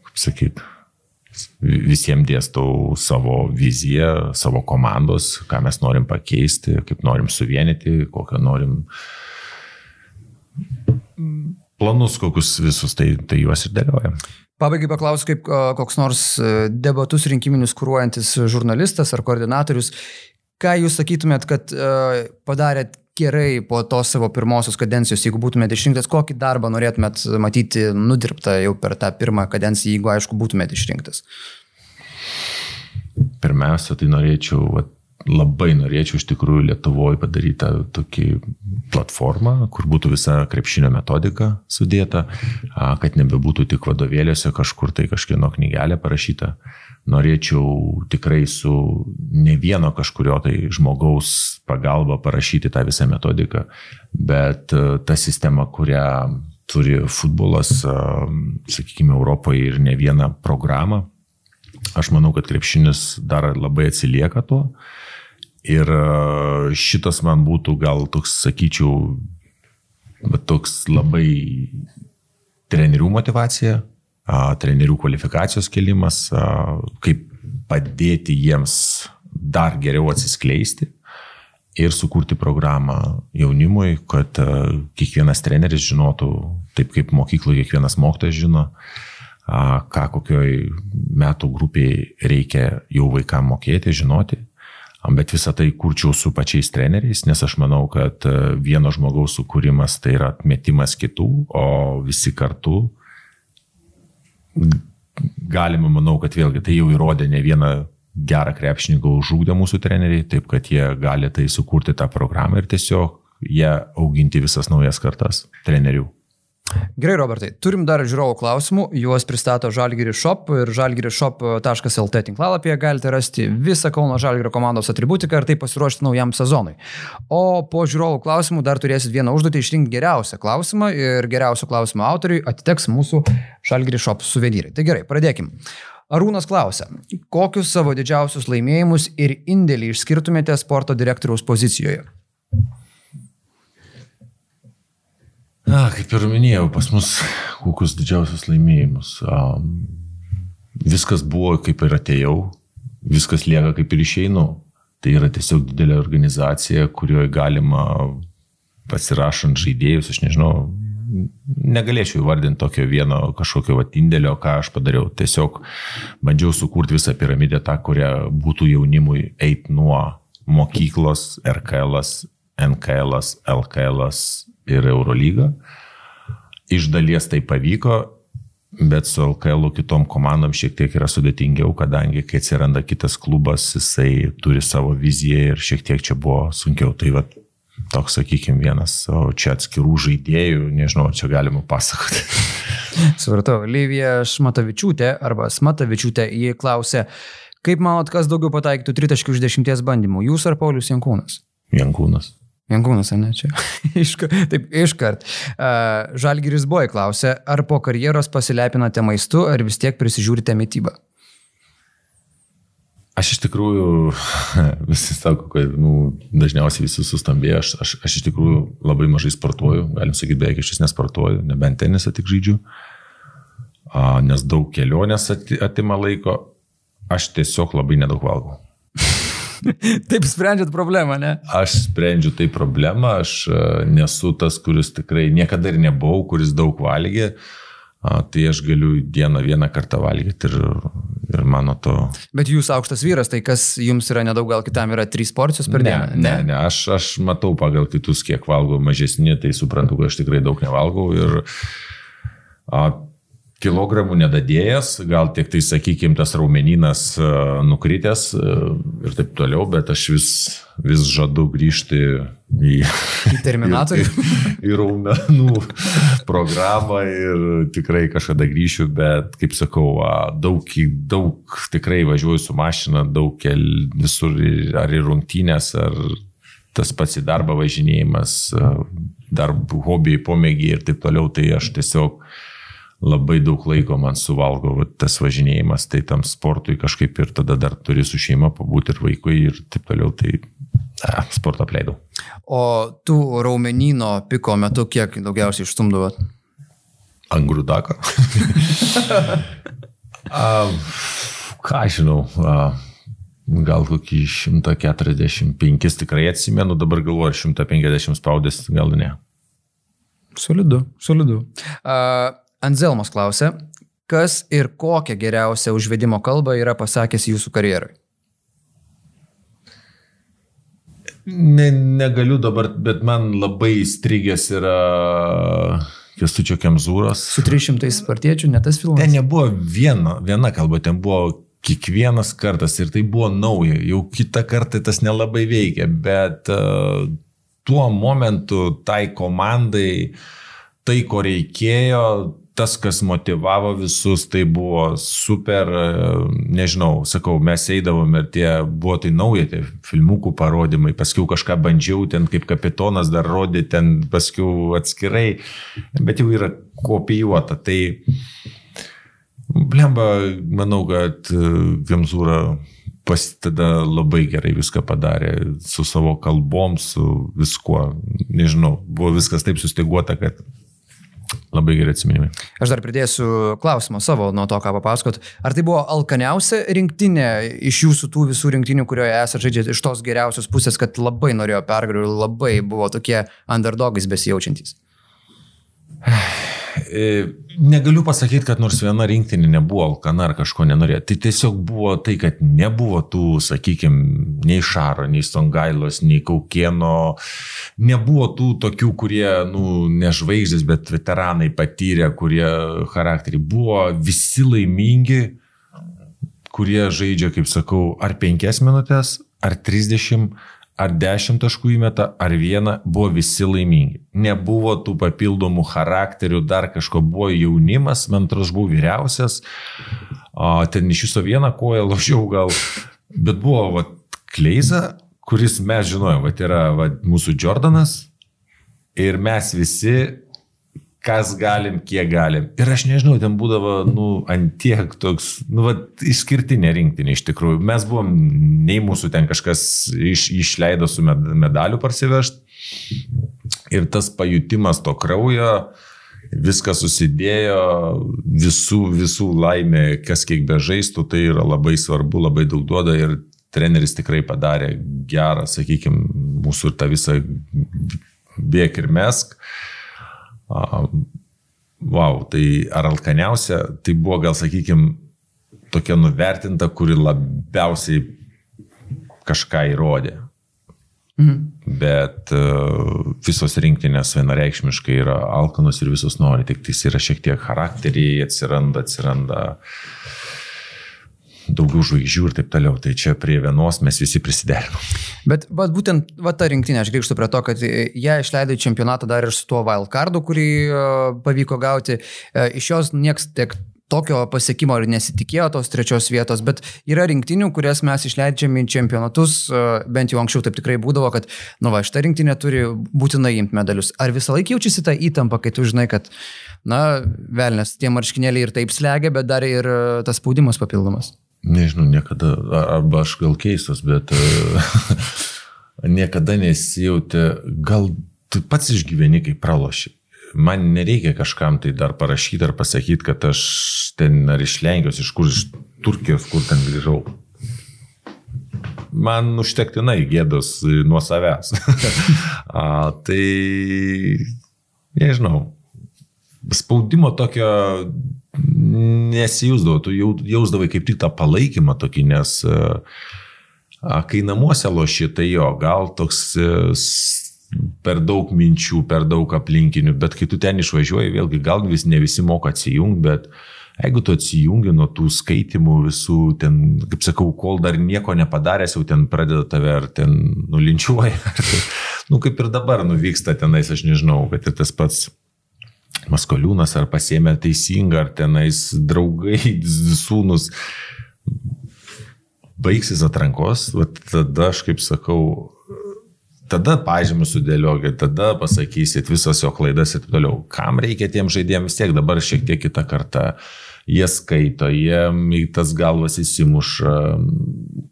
Speaker 3: kaip sakyt, visiems dėstau savo viziją, savo komandos, ką mes norim pakeisti, kaip norim suvienyti, kokią norim planus, kokius visus, tai, tai juos ir dėliojam.
Speaker 2: Pabaigai paklausiu, kaip koks nors debatus rinkiminius kūruojantis žurnalistas ar koordinatorius, ką jūs sakytumėt, kad padarėt gerai po tos savo pirmosios kadencijos, jeigu būtumėte išrinktas, kokį darbą norėtumėt matyti nudirbtą jau per tą pirmą kadenciją, jeigu aišku būtumėte išrinktas?
Speaker 3: Pirmiausia, tai norėčiau, va, labai norėčiau iš tikrųjų Lietuvoje padaryti tokį platformą, kur būtų visa krepšinio metodika sudėta, kad nebebūtų tik vadovėliuose kažkur tai kažkieno knygelė parašyta norėčiau tikrai su ne vieno kažkurio tai žmogaus pagalba parašyti tą visą metodiką, bet e, ta sistema, kurią turi futbolas, e, sakykime, Europoje ir ne vieną programą, aš manau, kad krepšinis dar labai atsilieka to. Ir e, šitas man būtų gal toks, sakyčiau, toks labai trenerių motivacija, trenerių kvalifikacijos kelimas, kaip padėti jiems dar geriau atsiskleisti ir sukurti programą jaunimui, kad kiekvienas treneris žinotų, taip kaip mokykloje kiekvienas mokytojas žino, ką kokioj metų grupiai reikia jau vaikam mokėti, žinoti. Bet visą tai kurčiau su pačiais treneriais, nes aš manau, kad vieno žmogaus sukūrimas tai yra atmetimas kitų, o visi kartu galima, manau, kad vėlgi tai jau įrodė ne vieną gerą krepšininką užžūdė mūsų treneriai, taip kad jie gali tai sukurti tą programą ir tiesiog ją auginti visas naujas kartas trenerių.
Speaker 2: Gerai, Robertai, turim dar žiūrovų klausimų, juos pristato Žalgiri Shop ir žalgirishop.lt tinklalapyje galite rasti visą Kauno Žalgirio komandos atributiką ir taip pasiruošti naujam sezonui. O po žiūrovų klausimų dar turėsit vieną užduotį išrinkti geriausią klausimą ir geriausio klausimo autoriui atiteks mūsų Žalgiri Shop suvenyrai. Tai gerai, pradėkim. Arūnas klausia, kokius savo didžiausius laimėjimus ir indėlį išskirtumėte sporto direktoriaus pozicijoje?
Speaker 3: Na, kaip ir minėjau, pas mus kokius didžiausius laimėjimus. Um, viskas buvo kaip ir atėjau, viskas lieka kaip ir išeinu. Tai yra tiesiog didelė organizacija, kurioje galima pasirašant žaidėjus, aš nežinau, negalėčiau įvardinti tokio vieno kažkokio indėlio, ką aš padariau. Tiesiog bandžiau sukurti visą piramidę tą, kurią būtų jaunimui eiti nuo mokyklos, RKL, NKL, LKL ir Eurolyga. Iš dalies tai pavyko, bet su LKL kitom komandom šiek tiek yra sudėtingiau, kadangi kai atsiranda kitas klubas, jisai turi savo viziją ir šiek tiek čia buvo sunkiau. Tai va, toks, sakykime, vienas, o čia atskirų žaidėjų, nežinau, čia galima pasakoti. [laughs]
Speaker 2: Supratau, Lyvija Šmatavičiūtė arba Smatavičiūtė, jie klausė, kaip manot, kas daugiau pataikytų tritaškių iš dešimties bandymų, jūs ar Paulius Jankūnas?
Speaker 3: Jankūnas.
Speaker 2: Jankūnas, ne čia. [laughs] Iška, taip, iškart. Uh, Žalgiris Boj klausė, ar po karjeros pasilepinate maistu, ar vis tiek prisižiūrite mytybą?
Speaker 3: Aš iš tikrųjų, [laughs] visi sako, kad nu, dažniausiai visi sustambėjo, aš, aš, aš iš tikrųjų labai mažai sportuoju, galim sakyti, beveik iš vis nesportuoju, nebent tenisą tik žaidžiu, a, nes daug kelionės atima laiko, aš tiesiog labai nedaug valgau. [laughs]
Speaker 2: Taip sprendžiat problemą, ne?
Speaker 3: Aš sprendžiu tai problemą, aš e, nesu tas, kuris tikrai niekada ir nebuvau, kuris daug valgė. Tai aš galiu dieną vieną kartą valgyti ir, ir mano to.
Speaker 2: Bet jūs aukštas vyras, tai kas jums yra nedaug, gal kitam yra trys porcijos per dieną?
Speaker 3: Ne, ne, ne, aš, aš matau pagal kitus, kiek valgau mažesni, tai suprantu, kad aš tikrai daug nevalgau ir a, kilogramų nedadėjęs, gal tik tai, sakykime, tas raumeninas e, nukritęs e, ir taip toliau, bet aš vis, vis žadu grįžti į,
Speaker 2: į [laughs] Terminatorių.
Speaker 3: į, [laughs] į raumenų programą ir tikrai kažkada grįšiu, bet, kaip sakau, daug, daug tikrai važiuoju su mašina, daug kel, visur, ar į rungtynės, ar tas pats į darbą važinėjimas, dar hobiai, pomėgiai ir taip toliau, tai aš tiesiog labai daug laiko man suvalgo va, tas važinėjimas, tai tam sportui kažkaip ir tada dar turi su šeima pabūti ir vaikui ir taip toliau, tai a, sportą apleidau.
Speaker 2: O tų raumenino piko metu kiek daugiausiai išstumdavot?
Speaker 3: Angrudako. [laughs] ką žinau, a, gal kokį 145 tikrai atsimenu, dabar galvoju, 150 spaudės, gal ne.
Speaker 2: Solidu, solidu. Uh, Anzelmas klausė, kas ir kokią geriausią užvedimo kalbą yra pasakęs jūsų karjerai?
Speaker 3: Ne, negaliu dabar, bet man labai įstrigęs yra Kestučio Kemzūros.
Speaker 2: Su 300 spartiečių, ne tas filmas?
Speaker 3: Ten nebuvo viena, viena kalba, ten buvo kiekvienas kartas ir tai buvo nauja. Jau kitą kartą tas nelabai veikia, bet uh, tuo momentu tai komandai, tai ko reikėjo, tas, kas motivavo visus, tai buvo super, nežinau, sakau, mes eidavom ir tie buvo tai nauja, tie filmukų parodymai, paskui kažką bandžiau ten kaip kapitonas dar rodė ten, paskui atskirai, bet jau yra kopijuota. Tai, blemba, manau, kad Gemzūra pas tada labai gerai viską padarė su savo kalbom, su viskuo. Nežinau, buvo viskas taip sustiguota, kad Labai geri atsiminimai.
Speaker 2: Aš dar pridėsiu klausimą savo nuo to, ką papasakot. Ar tai buvo alkaniausia rinktinė iš jūsų tų visų rinktinių, kurioje esate žaidžiate iš tos geriausios pusės, kad labai norėjo pergalių ir labai buvo tokie underdogais besijaučiantys?
Speaker 3: Negaliu pasakyti, kad nors viena rinktinė nebuvo alkana ar kažko nenorėjo. Tai tiesiog buvo tai, kad nebuvo tų, sakykime, nei Šaro, nei Stongailos, nei Kaukieno, nebuvo tų tokių, kurie, nu, nežvaigždės, bet veteranai patyrę, kurie charakterį buvo visi laimingi, kurie žaidžia, kaip sakau, ar penkias minutės, ar trisdešimt ar 10 taškų įmeta, ar vieną, buvo visi laimingi. Nebuvo tų papildomų charakterių, dar kažko. Buvo jaunimas, man atrodo, buvau vyriausias, ten iš viso vieną koją lošiau gal, bet buvo va, Kleiza, kuris mes žinojom, va, yra va, mūsų Jordanas. Ir mes visi kas galim, kiek galim. Ir aš nežinau, ten būdavo, nu, antiek toks, nu, va, išskirtinė rinktinė iš tikrųjų. Mes buvom, nei mūsų ten kažkas iš, išleido su med, medaliu parsivežti. Ir tas pajutimas to kraujo, viskas susidėjo, visų, visų laimė, kas kiek bežaistų, tai yra labai svarbu, labai daug duoda ir treneris tikrai padarė gerą, sakykime, mūsų ir tą visą bėk ir mesk. Uh, Wow, tai ar alkaniausia, tai buvo gal, sakykime, tokia nuvertinta, kuri labiausiai kažką įrodė. Mhm. Bet uh, visos rinktinės vienareikšmiškai yra alkanos ir visos nori, tik tai yra šiek tiek charakteriai, atsiranda, atsiranda uh, daugiau žvaigždžių ir taip toliau. Tai čia prie vienos mes visi prisiderinom.
Speaker 2: Bet, bet būtent va, ta rinktinė, aš grįžtu prie to, kad jie išleido į čempionatą dar ir su tuo wildcardu, kurį uh, pavyko gauti. Uh, iš jos nieks tiek tokio pasiekimo ir nesitikėjo tos trečios vietos, bet yra rinktinių, kurias mes išleidžiame į čempionatus, bent jau anksčiau taip tikrai būdavo, kad, nu va, šitą rinktinę turi būtinai imti medalius. Ar visą laiką jaučiasi tą įtampą, kai tu žinai, kad, na, velnės, tie marškinėliai ir taip slegia, bet dar ir tas spaudimas papildomas?
Speaker 3: Nežinau, niekada, arba aš gal keistas, bet e, [laughs] niekada nesijauti, gal tu pats išgyveni, kai praloši. Man nereikia kažkam tai dar parašyti ar pasakyti, kad aš ten ar iš Lenkijos, iš kur, iš Turkijos, kur ten grįžau. Man užtektinai gėdos nuo savęs. [laughs] A, tai, nežinau, spaudimo tokio nesijūsdavo, tu jausdavai kaip tik tą palaikymą tokį, nes kai namuose loši, tai jo, gal toks per daug minčių, per daug aplinkinių, bet kai tu ten išvažiuoji, vėlgi gal vis ne visi moka atsijungti, bet jeigu tu atsijungi nuo tų skaitimų visų, ten, kaip sakau, kol dar nieko nepadaręs, jau ten pradeda tave ar ten nulinčiuoja, [laughs] ar tai, nu kaip ir dabar nuvyksta tenais, aš nežinau, kad ir tas pats Maskoliūnas ar pasėmė teisingą, ar tenais draugai, [laughs] sūnus, baigsis atrankos, tada aš kaip sakau, tada pažymus sudėliokit, tada pasakysit visas jo klaidas ir toliau. Kam reikia tiem žaidėjams tiek dabar šiek tiek kitą kartą jie skaito, jie į tas galvas įsimuša.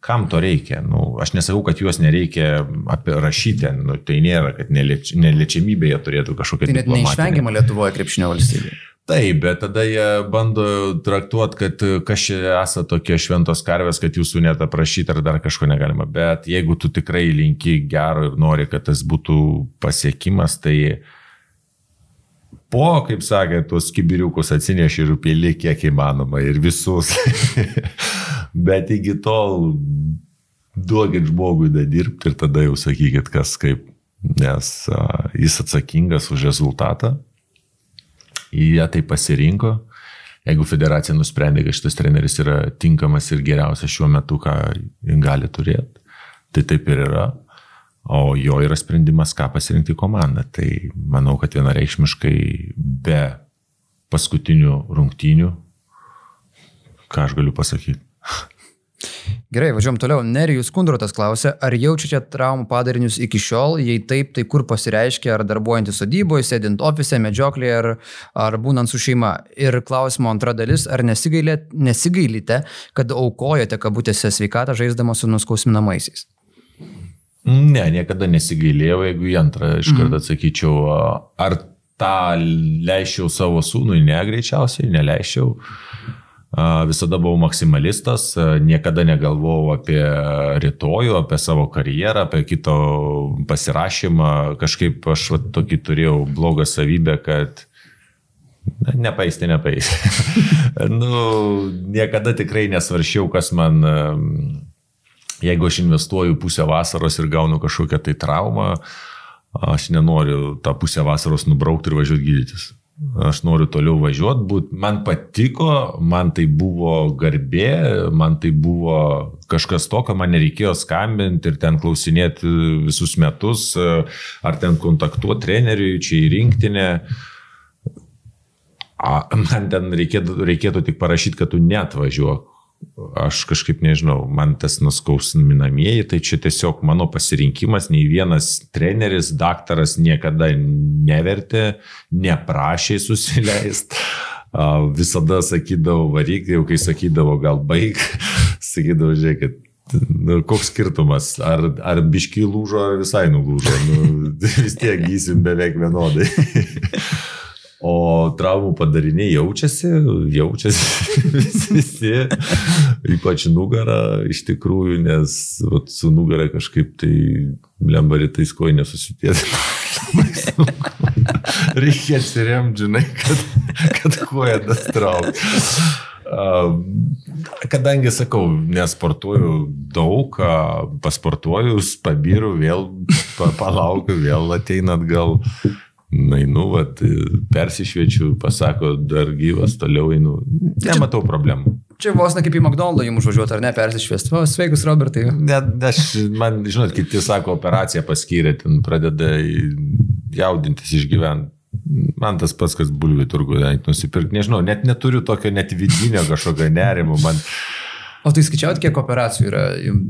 Speaker 3: Kam to reikia? Nu, aš nesakau, kad juos nereikia apie rašyti, nu, tai nėra, kad nelieč, neliečiamybė jie turėtų kažkokią...
Speaker 2: Tai net neišvengiama Lietuvoje krepšinio valstybė.
Speaker 3: Taip, bet tada jie bando traktuoti, kad kas čia esate tokie šventos karvės, kad jūsų net aprašyti ar dar kažko negalima. Bet jeigu tu tikrai linki gero ir nori, kad tas būtų pasiekimas, tai uh, po, kaip sakė, tuos kibiriukus atsineši ir pili kiek įmanoma ir visus. [laughs] Bet iki tol duokit žmogui da dirbti ir tada jau sakykit, kas kaip, nes a, jis atsakingas už rezultatą. Jie tai pasirinko. Jeigu federacija nusprendė, kad šitas treneris yra tinkamas ir geriausias šiuo metu, ką gali turėti, tai taip ir yra. O jo yra sprendimas, ką pasirinkti komandą. Tai manau, kad vienareikšmiškai be paskutinių rungtynių, ką aš galiu pasakyti. [laughs]
Speaker 2: Gerai, važiuom toliau. Nerijus Kundrotas klausė, ar jaučiate traumų padarinius iki šiol, jei taip, tai kur pasireiškia, ar darbuojantis sodyboje, sėdint ofise, medžioklėje, ar, ar būnant su šeima. Ir klausimo antra dalis, ar nesigailite, kad aukojate kabutėse sveikatą žaisdama su nuskausminamaisiais?
Speaker 3: Ne, niekada nesigailėjau, jeigu į antrą iš karto mhm. atsakyčiau, ar tą leičiau savo sūnui, ne, greičiausiai, neleičiau. Visada buvau maksimalistas, niekada negalvojau apie rytojų, apie savo karjerą, apie kito pasirašymą. Kažkaip aš va, tokį turėjau blogą savybę, kad Na, nepais, tai nepais. [laughs] nu, niekada tikrai nesvaršiau, kas man, jeigu aš investuoju pusę vasaros ir gaunu kažkokią tai traumą, aš nenoriu tą pusę vasaros nubraukti ir važiuoti gydytis. Aš noriu toliau važiuoti, būt. man patiko, man tai buvo garbė, man tai buvo kažkas to, ką man nereikėjo skambinti ir ten klausinėti visus metus, ar ten kontaktuoti treneriui, čia į rinktinę. Man ten reikėtų, reikėtų tik parašyti, kad tu net važiuok aš kažkaip nežinau, man tas nuskausminamieji, tai čia tiesiog mano pasirinkimas, nei vienas treneris, daktaras niekada nevertė, neprašė susileisti. Visada sakydavo varyk, jau kai sakydavo gal baig, [laughs] sakydavo, žiūrėkit, nu, koks skirtumas, ar, ar biškiai lūžo, ar visai nulūžo, nu, [laughs] vis tiek gysim beveik vienodai. [laughs] O traumų padariniai jaučiasi, jaučiasi [laughs] visi, ypač nugara iš tikrųjų, nes vat, su nugara kažkaip tai lembaritais kojai nesusitėti. [laughs] Reikia atsiremti, žinai, kad, kad koja tas traukia. Kadangi sakau, nesportuoju daug, pasportuoju, pabiru, vėl palaukiu, vėl ateina atgal Nainu, vat, persišviečiu, pasako, dar gyvas, toliau einu. Nematau problemų.
Speaker 2: Čia vos ne kaip į McDonald's jums užvažiuoti, ar ne, persišviesti. O, sveikus, Robertai.
Speaker 3: Ne, aš, man, žinot, kiti sako, operaciją paskyrė, ten pradeda jaudintis išgyventi. Man tas pats, kas bulvių turgų nusipirkti, nežinau, net neturiu tokio net vidinio kažkokio nerimo. Man,
Speaker 2: O tai skaičiaut, kiek operacijų yra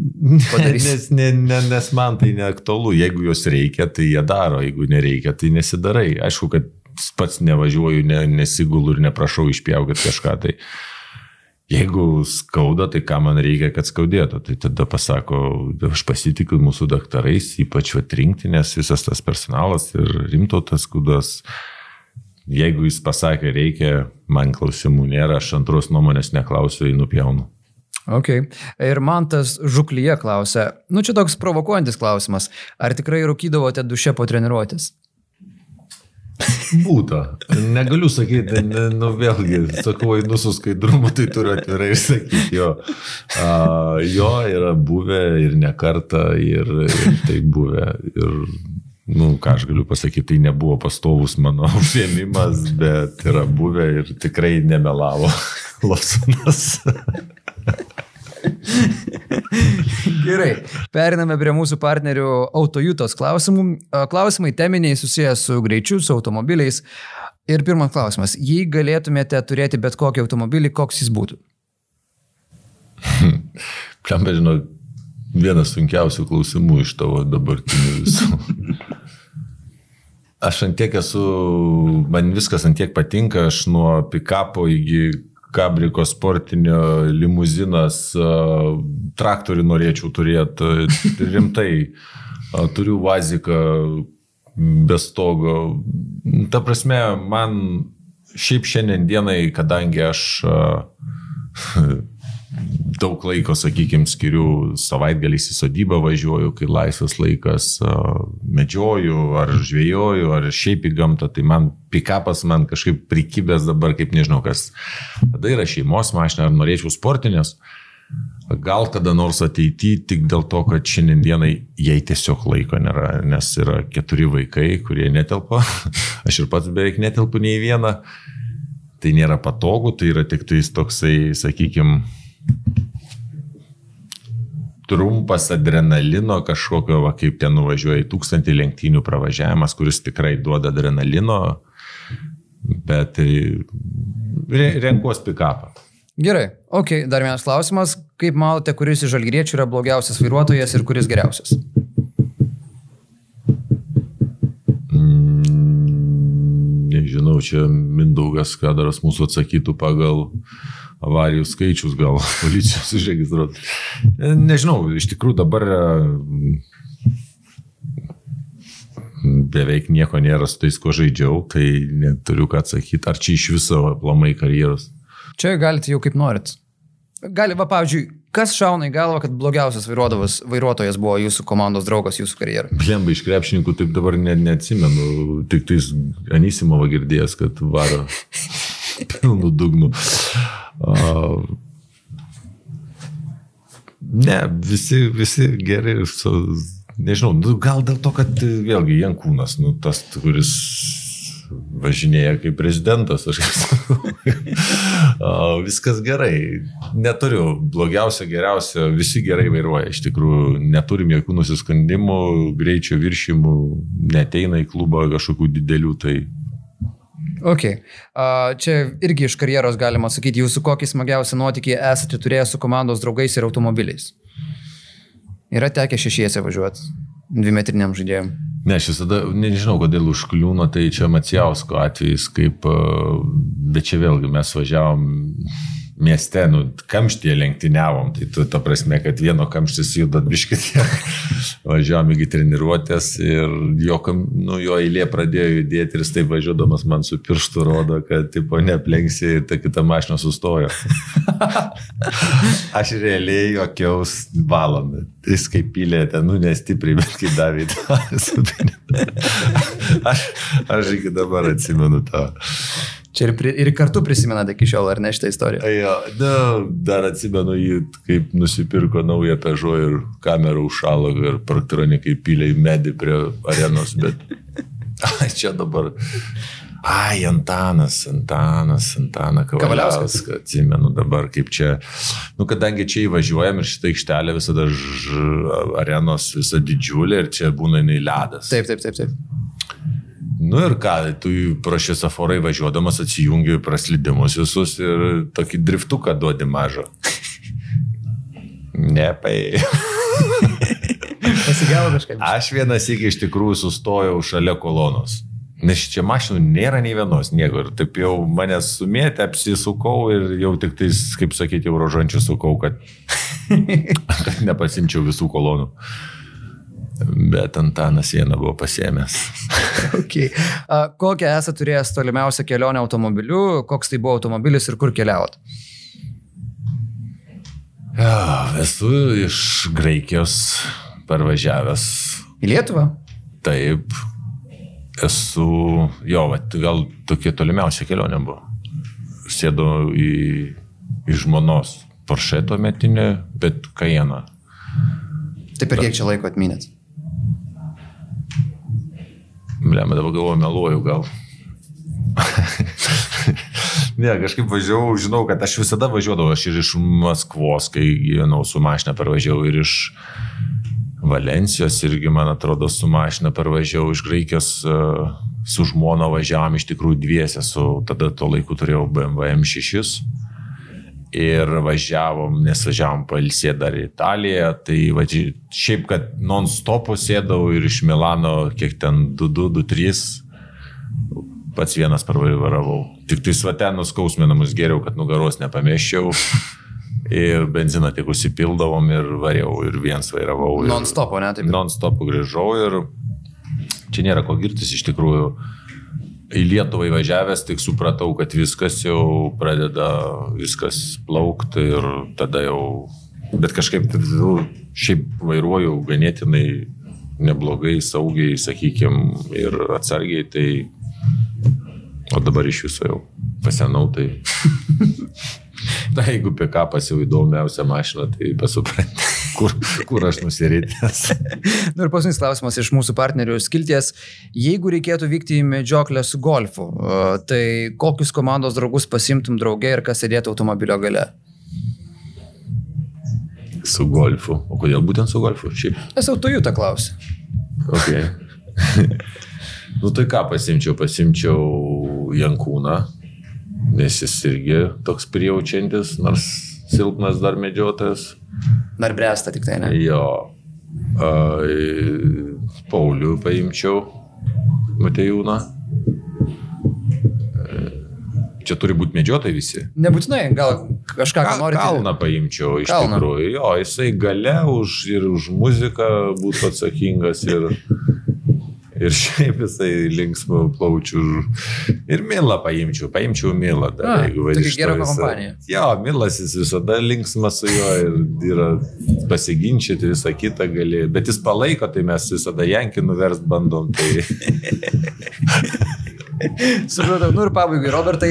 Speaker 2: [laughs] padaryti?
Speaker 3: nes, ne, ne, nes man tai neaktualu. Jeigu jos reikia, tai jie daro. Jeigu nereikia, tai nesidarai. Aišku, kad pats nevažiuoju, ne, nesigulu ir neprašau išpjaukit kažką. Tai jeigu skauda, tai ką man reikia, kad skaudėtų. Tai tada pasako, aš pasitikiu mūsų daktarais, ypač atrinkti, nes visas tas personalas ir rimtautas kudas. Jeigu jis pasakė, reikia, man klausimų nėra, aš antros nuomonės neklausiu, einu pjaunu.
Speaker 2: Ok. Ir man tas žuklyje klausia, nu čia toks provokuojantis klausimas, ar tikrai rūkydavote duše po treniruotės?
Speaker 3: Būta. Negaliu sakyti, ne, nu vėlgi, sakau, einu su skaidrumu, tai turiu atvirai sakyti, jo. A, jo yra buvę ir ne kartą, ir, ir tai buvę. Ir, nu, ką aš galiu pasakyti, tai nebuvo pastovus mano [laughs] užėmimas, bet yra buvę ir tikrai nemelavo [laughs] Lopsonas. [laughs]
Speaker 2: Gerai, periname prie mūsų partnerių autojutos klausimų. Klausimai teminiai susijęs su greičiu, su automobiliais. Ir pirmas klausimas, jei galėtumėte turėti bet kokį automobilį, koks jis būtų? [laughs]
Speaker 3: Pliam, žinau, vienas sunkiausių klausimų iš tavo dabartinių visų. [laughs] Aš antiek esu, man viskas antiek patinka, aš nuo pikapo iki Kabriko sportinio limuzinas, traktorių norėčiau turėti, rimtai. Turiu vaziką be stogo. Ta prasme, man šiaip šiandien dienai, kadangi aš daug laiko, sakykime, skiriu savaitgaliais į sodybą važiuoju, kai laisvas laikas medžioju ar žvėjoju ar šiaip į gamtą, tai man pikapas man kažkaip prikibęs dabar, kaip nežinau kas. Tada yra šeimos mašina, ar norėčiau sportinės. Gal kada nors ateityje tik dėl to, kad šiandienai jai tiesiog laiko nėra, nes yra keturi vaikai, kurie netelpa. [laughs] Aš ir pats beveik netelpu nei vieną. Tai nėra patogu, tai yra tik toksai, sakykime, trumpas adrenalino kažkokio, va, kaip ten nuvažiuoja į tūkstantį lenktynių pravažiavimas, kuris tikrai duoda adrenalino, bet re, renkuos pikapą.
Speaker 2: Gerai, ok, dar vienas klausimas. Kaip manote, kuris iš žalgriečių yra blogiausias vairuotojas ir kuris geriausias?
Speaker 3: Mm, nežinau, čia Mindaugas Kadaras mūsų atsakytų pagal avarijų skaičius gal [laughs] policijos užregistruoti. Nežinau, iš tikrųjų dabar e, beveik nieko nėra su tais, ko žaidžiau, tai neturiu ką atsakyti. Ar čia iš viso plamai karjeros?
Speaker 2: Čia galite jau kaip norit. Gali, va, pavyzdžiui, kas šauna į galvą, kad blogiausias vairuotojas buvo jūsų komandos draugas jūsų karjerai?
Speaker 3: Blemba iš krepšininkų taip dabar net neatsimenu, tik tais Anisimova girdėjęs, kad varo [laughs] pilnų dugnų. Ne, visi, visi geri, nežinau, nu, gal dėl to, kad vėlgi Jankūnas, nu, tas, kuris važinėja kaip prezidentas, aš. [laughs] Viskas gerai. Neturiu blogiausio, geriausio, visi gerai vairuoja. Iš tikrųjų, neturim jokių nusiskandimų, greičio viršimų, neteina į klubą kažkokių didelių. Tai
Speaker 2: Ok. Uh, čia irgi iš karjeros galima sakyti, jūsų kokį smagiausią nuotykį esate turėję su komandos draugais ir automobiliais. Yra tekę šešiese važiuoti dvimetriniam žaidėjim.
Speaker 3: Ne, aš visada, nežinau, kodėl užkliūno, tai čia Macijausko atvejis, kaip, bet čia vėlgi mes važiavom mieste, nu, kamštyje lenktyniavom, tai tu, ta prasme, kad vieno kamštis juda biškit, [laughs] važiavom iki treniruotės ir jo, nu, jo eilė pradėjo judėti ir jis taip važiuodamas man su pirštu rodo, kad, tipo, neplenksi ir ta kita mašina sustojo. [laughs] Aš realiai jokiaus valandą. Jis kaip pylė ten, nu, nestipriai, bet kaip davė tą. [laughs] aš, aš iki dabar atsimenu tą.
Speaker 2: Čia ir, pri, ir kartu prisimenate iki šiol, ar ne šitą istoriją?
Speaker 3: Jo, na, dar atsimenu jį, kaip nusipirko naują pežo ir kamerą užšalo ir praktronikai pylė į medį prie arenos, bet [laughs] čia dabar. Ai, Antanas, Antanas, Antana Kavaliauskas, atsimenu dabar kaip čia, nu kadangi čia įvažiuojam ir šitą aikštelę visada ž, arenos visa didžiulė ir čia būna jinai ledas.
Speaker 2: Taip, taip, taip, taip.
Speaker 3: Nu ir ką, tu pro šviesoforai važiuodamas atsijungi praslydimus visus ir tokį driftuką duodi mažą. Nepai. [laughs]
Speaker 2: Pasigavo kažkaip.
Speaker 3: Aš vienas iki iš tikrųjų sustojau šalia kolonos. Nes čia mašinų nėra nei vienos, nieko. Ir taip jau manęs sumėtė, apsisukau ir jau tik tais, kaip sakyti, eurožančių sukau, kad, [laughs] kad nepasimčiau visų kolonų. Bet Antanas vieną buvo pasėmęs. [laughs]
Speaker 2: okay. A, kokią esate turėjęs tolimiausią kelionę automobiliu, koks tai buvo automobilis ir kur keliaut?
Speaker 3: Ja, esu iš Graikijos parvažiavęs.
Speaker 2: Į Lietuvą?
Speaker 3: Taip. Esu, jo, vat, gal tokia tolimiausia kelionė buvo. Sėdau į, į žmonos Porsche tuo metinį, bet Kajeną.
Speaker 2: Tai per kiek čia laiko atminėt?
Speaker 3: Blema, dabar galvoju, meluoju gal. [laughs] ne, kažkaip važiavau, žinau, kad aš visada važiuodavau, aš ir iš Maskvos, kai gyvenau su mašina pervažiavau, ir iš Valencijos irgi, man atrodo, su mašina pervažiavau, iš Graikijos uh, su žmona važiavam iš tikrųjų dviese, su tada tuo laiku turėjau BMW M6 ir važiavom, nes važiavom pailsėti dar į Italiją, tai va, šiaip, kad non-stopų sėdau ir iš Milano, kiek ten 2-2-2-3, pats vienas parvairavau. Tik tai svate nuskausminamus geriau, kad nugaros nepamėščiau. [laughs] Ir benziną tik užsipildavom ir variau, ir viens vairavau.
Speaker 2: Non-stopų, ne? Taip.
Speaker 3: Non-stopų grįžau ir čia nėra ko girtis iš tikrųjų į Lietuvą įvažiavęs tik supratau, kad viskas jau pradeda viskas plaukti ir tada jau, bet kažkaip nu, šiaip vairuoju ganėtinai neblogai, saugiai, sakykime, ir atsargiai, tai o dabar iš viso jau pasenau, tai [laughs] [laughs] Na, jeigu pikapas jau įdomiausia mašina, tai pasupranti, kur, kur aš nusiritęs. [laughs]
Speaker 2: Na ir paskutinis klausimas iš mūsų partnerių skilties. Jeigu reikėtų vykti į medžioklę su golfu, tai kokius komandos draugus pasimtum draugė ir kas sėdėtų automobilio gale?
Speaker 3: Su golfu. O kodėl būtent su golfu? Šiaip.
Speaker 2: Esu tu jų tą klausimą.
Speaker 3: Ok. [laughs] nu tai ką pasimčiau? Pasimčiau Jankūną nes jis irgi toks prijaučiantis, nors silpnas dar medžiotojas.
Speaker 2: Dar bręsta tik tai, ne?
Speaker 3: Jo. Paulių paimčiau, Matejūną. Čia turi būti medžiotojai visi.
Speaker 2: Nebūtinai, gal kažką Ka, norite.
Speaker 3: Kalną paimčiau iš kalną. tikrųjų. Jo, jisai gale už, ir už muziką būtų atsakingas ir, Ir šiaip visai linksmų plaučių. Ir Milą paimčiau, paimčiau Milą. Dar,
Speaker 2: A,
Speaker 3: jeigu va
Speaker 2: tokia
Speaker 3: iš
Speaker 2: gera kompanija.
Speaker 3: Jo, Milas jis visada linksmas su juo ir yra pasiginčyti visą kitą gali. Bet jis palaiko, tai mes visada Jankį nuverst bandom. Tai... [laughs]
Speaker 2: Supratau, nu ir pabaigai, Robertai,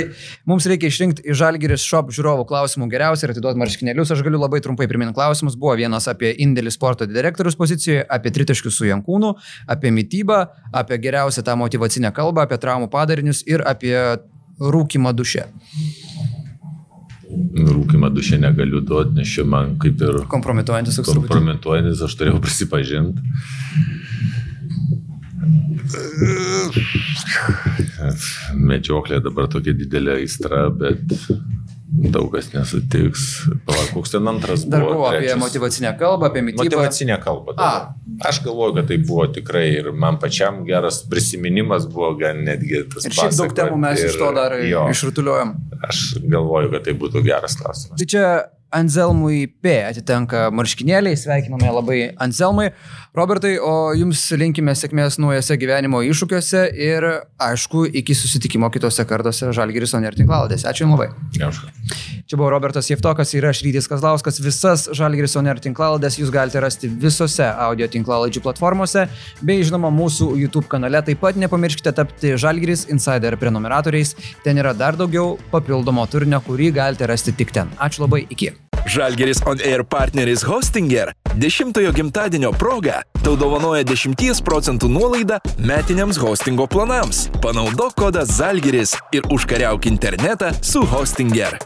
Speaker 2: mums reikia išrinkti iš Žalgiris Shop žiūrovų klausimų geriausiai ir atiduoti marškinėlius. Aš galiu labai trumpai priminti klausimus. Buvo vienas apie indėlį sporto direktorius pozicijoje, apie tritaškius su Jankūnu, apie mytybą, apie geriausią tą motivacinę kalbą, apie traumų padarinius ir apie rūkimą duše.
Speaker 3: Rūkimą dušę negaliu duoti, nes čia man kaip ir
Speaker 2: Kompromituojantis toks
Speaker 3: kompromituojantis, aš turėjau prisipažinti. Medžioklė dabar tokia didelė aistra, bet daug kas nesutiks. Palauk, koks ten antras
Speaker 2: Dar
Speaker 3: buvo?
Speaker 2: buvo apie
Speaker 3: trečias?
Speaker 2: motivacinę kalbą, apie mytybą.
Speaker 3: Motivacinė kalba. dabar. Aš galvoju, kad tai buvo tikrai ir man pačiam geras prisiminimas buvo gan netgi tas.
Speaker 2: Ir šiaip daug temų mes
Speaker 3: ir-
Speaker 2: iš to dar
Speaker 3: jo,
Speaker 2: išrutuliuojam.
Speaker 3: Aš galvoju, kad tai būtų geras klausimas.
Speaker 2: Tai čia Anselmui P atitenka marškinėliai, sveikiname labai Anselmui. Robertai, o jums linkime sėkmės naujose gyvenimo iššūkiuose ir aišku, iki susitikimo kitose kartuose Žalgiris Oner tinklaladėse. Ačiū Jums labai.
Speaker 3: Neužka.
Speaker 2: Čia buvo Robertas Jeftokas ir aš Rydis Kazlauskas. Visas Žalgiris Oner tinklalades jūs galite rasti visose audio tinklalaidžių platformose, bei žinoma mūsų YouTube kanale. Taip pat nepamirškite tapti Žalgiris Insider prenumeratoriais. Ten yra dar daugiau papildomo turinio, kurį galite rasti tik ten. Ačiū labai, iki.
Speaker 1: Žalgeris On Air partneris Hostinger 10-ojo gimtadienio proga tau dovanoja 10 procentų nuolaidą metiniams hostingo planams. Panaudok kodą Žalgeris ir užkariauk internetą su Hostinger.